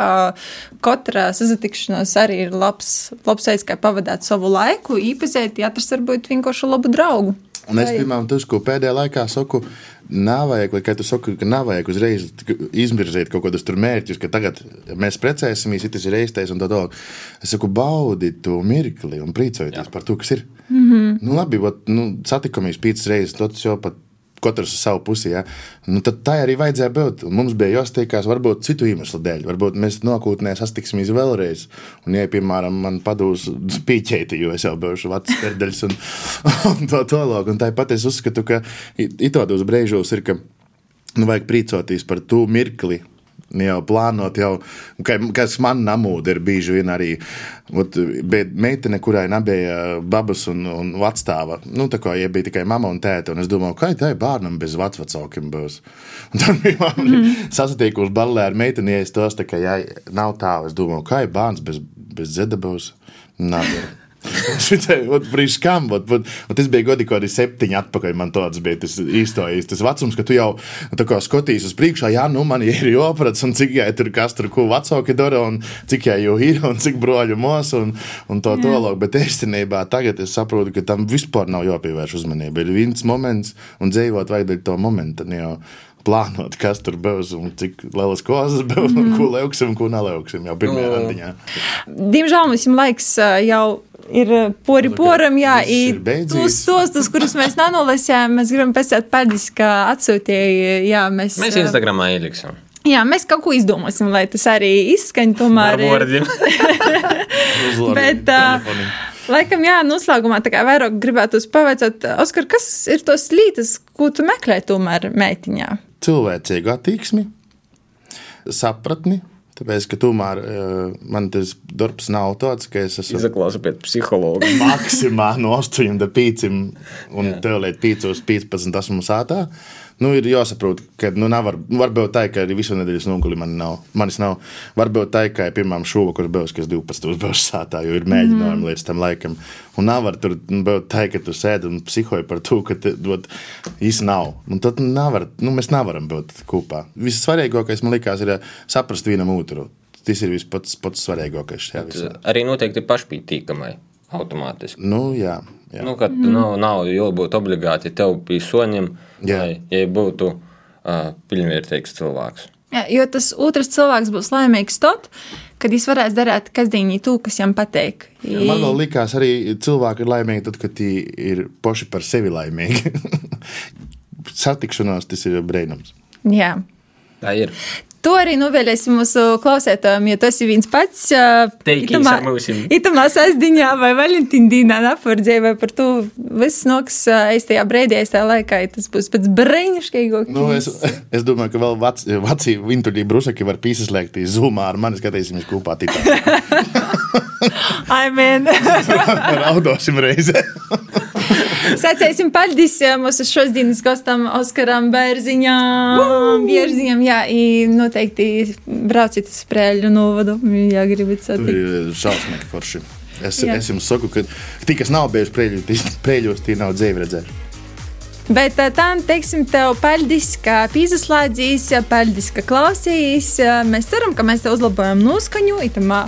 Katra sazatikšanās arī ir labs, labs veids, kā pavadīt savu laiku, īpazīt, atrast varbūt vienkārši labu draugu. Un es, piemēram, tas, ko pēdējā laikā saku, nav vajag, vai kā tu saki, ka nav vajag uzreiz izvirzīt kaut kādus tur mērķus, ka tagad mēs precēsimies, ja tas ir reizes un tā tālāk. Es saku, baudi to mirkli un priecājieties par to, kas ir. Mm -hmm. Nu, labi, vat, nu, satikamies piecas reizes, tas jau pat. Katrs uz savu pusi. Ja? Nu, tā arī vajadzēja būt. Un Mums bija jāsteigās, varbūt citu iemeslu dēļ. Varbūt mēs nākotnē sastiksimies vēlreiz. Un, ja, piemēram, man padūs spīķēti, jo es jau biju vecs perdeļs un, un tā tālāk. Un tāpat es uzskatu, ka it tādos brīžos ir, ka nu, vajag priecāties par to mirkli. Jau plānot, jau, ka- kas man namūda ir bieži vien arī. Ot, meitene, kurai nebija babas un, un vecstāva. Nu, tā kā ja bija tikai mama un tēta. Un es domāju, kā tai bērnam bez vecvecākiem būs. Un tad bija mm -hmm. sasatikusi balē ar meiteni, ja es tos tā kā jā, nav tā. Es domāju, kā ir bērns bez, bez dzeda būs. Nav. Šitai, ot, priekš kam, ot, ot, ot, bija gadi, kad arī septiņi atpakaļ man tāds bija tas īstais, tas vecums, ka tu jau tā kā skatījies uz priekšā, jā, nu man ir jāprats, un cik jai tur kas tur ko vecāki dara, un cik jai jau ir, un cik broļu mos, un, un tā tālāk, bet īstenībā tagad es saprotu, ka tam vispār nav jāpievērš uzmanība. Ir viens moments, un dzīvot vajag to momentu, jau plānot, kas tur būs, un cik lielas kozas būs, un ko leuksim, un ko neleuksim jau pirmajā Nu, randiņā. Diemžēl mums ir laiks jau. Ir pori poram, jā, ir tos stostus, kurus mēs nenolasījām. Mēs gribam pasēt paldies, ka atsūtīja, jā, mēs. Mēs Instagramā ieliksim. Jā, mēs kaut ko izdomāsim, lai tas arī izskaņ tomēr. Ar vārdiem. Uzlari Bet, ā, telefoniem. Laikam, jā, noslēgumā tā kā vairāk gribētu pavaicāt, Oskar, kas ir tos lītas, ko tu meklē tomēr meitiņā? cilvēcīgu attieksmi, sapratni. Tāpēc, ka tomēr uh, man tas darbs nav tāds, ka es esmu Izaklausu pēc psihologa. maksimā no 8 līdz 5 un tev līdz 5, 15 esmu sātā. Nu, ir jāsaprot, ka nu, nevar, varbūt tā, ka arī visu nedēļas noguli man nav. Manis nav. Varbūt tā, ka pirmām šovakar būs, kas 12 būs sātā, jo ir mēģinājumi mm. līdz tam laikam. Un nevar tur būt tā, ka tu sēdi un psihoji par to, ka īsti nav. Un tad nevar, nu, mēs nevaram būt kopā. Vissvarīgākais man liekas ir saprast vienam otru. Tas ir viss pats, svarīgākais visā. Arī noteikti pašpītīkamai automātiski. Nu, jā, jā. Nu, kad mm. nav, nav jābūt obligāti tev Jā. lai ja būtu uh, pilnvērtīgs cilvēks. Jā, jo tas otrs cilvēks būs laimīgs tad, kad viņš varēs darīt kasdienī to, kas viņam patīk. Jā, Man vēl likās, arī cilvēki ir laimīgi, tad, kad viņi ir paši par sevi laimīgi. Satikšanās tas ir brīnums. Jā. Tā ir. To arī novēlēsim mūsu klausētājiem, ja tas ir viens pats. Itamā sasdiņā vai Valentīna dīnā napordzē, vai par to viss noks aiztajā brīdī, aiztajā laikā, ja tas būs pēc brīnišķīgāk. Nu, es, es domāju, ka vēl vec, veci vintuļi brusaki var piesaistīt zumā ar mani skatīsimies kopā tikai. Amen. Raudosim reizē. Sacēsim paldies mūsu šodienas gostam Oskaram Bērziņam. Bērziņam, jā, noteikti brauciet uz sprēļu novadu, ja gribat satikt. ir šausmīgi forši. Es, Jā. es jums saku, ka tie, kas nav bijuši preļos tie nav dzīvi redzējuši. Bet tā, teiksim, tev paldies, ka pīzaslēdzīs, paldies, ka klausījīs. Mēs ceram, ka mēs te uzlabojam noskaņu, itamā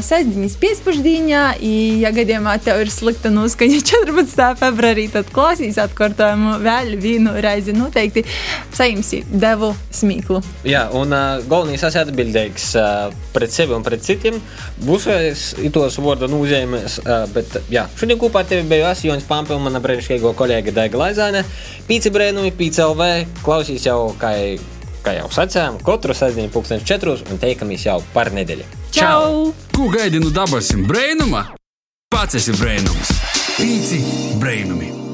sestdienas pēcpusdienā. i, Ja gadījumā tev ir slikta noskaņa 14. februārī, tad klausīs atkārtojumu vēl vienu reizi. Noteikti saimsi devu smīklu. Jā, un uh, galvenais esmu atbildīgs uh, pret sevi un pret citiem. Būs tos vārdu nozīmēs, uh, bet jā, šodien kopā ar tevi biju es, Jonas Pampel, mana brīnišķīgo kolēģa Daiga Laizāne. Pīci brēnumi, pīci LV, klausīs jau, kā, kā jau sacījām, katru sestdienu pulksteņš četros un teikamies jau par nedēļu. Čau! Ko gaidi no dabasim brainuma? Pats esi brainums. Pīci brainumi.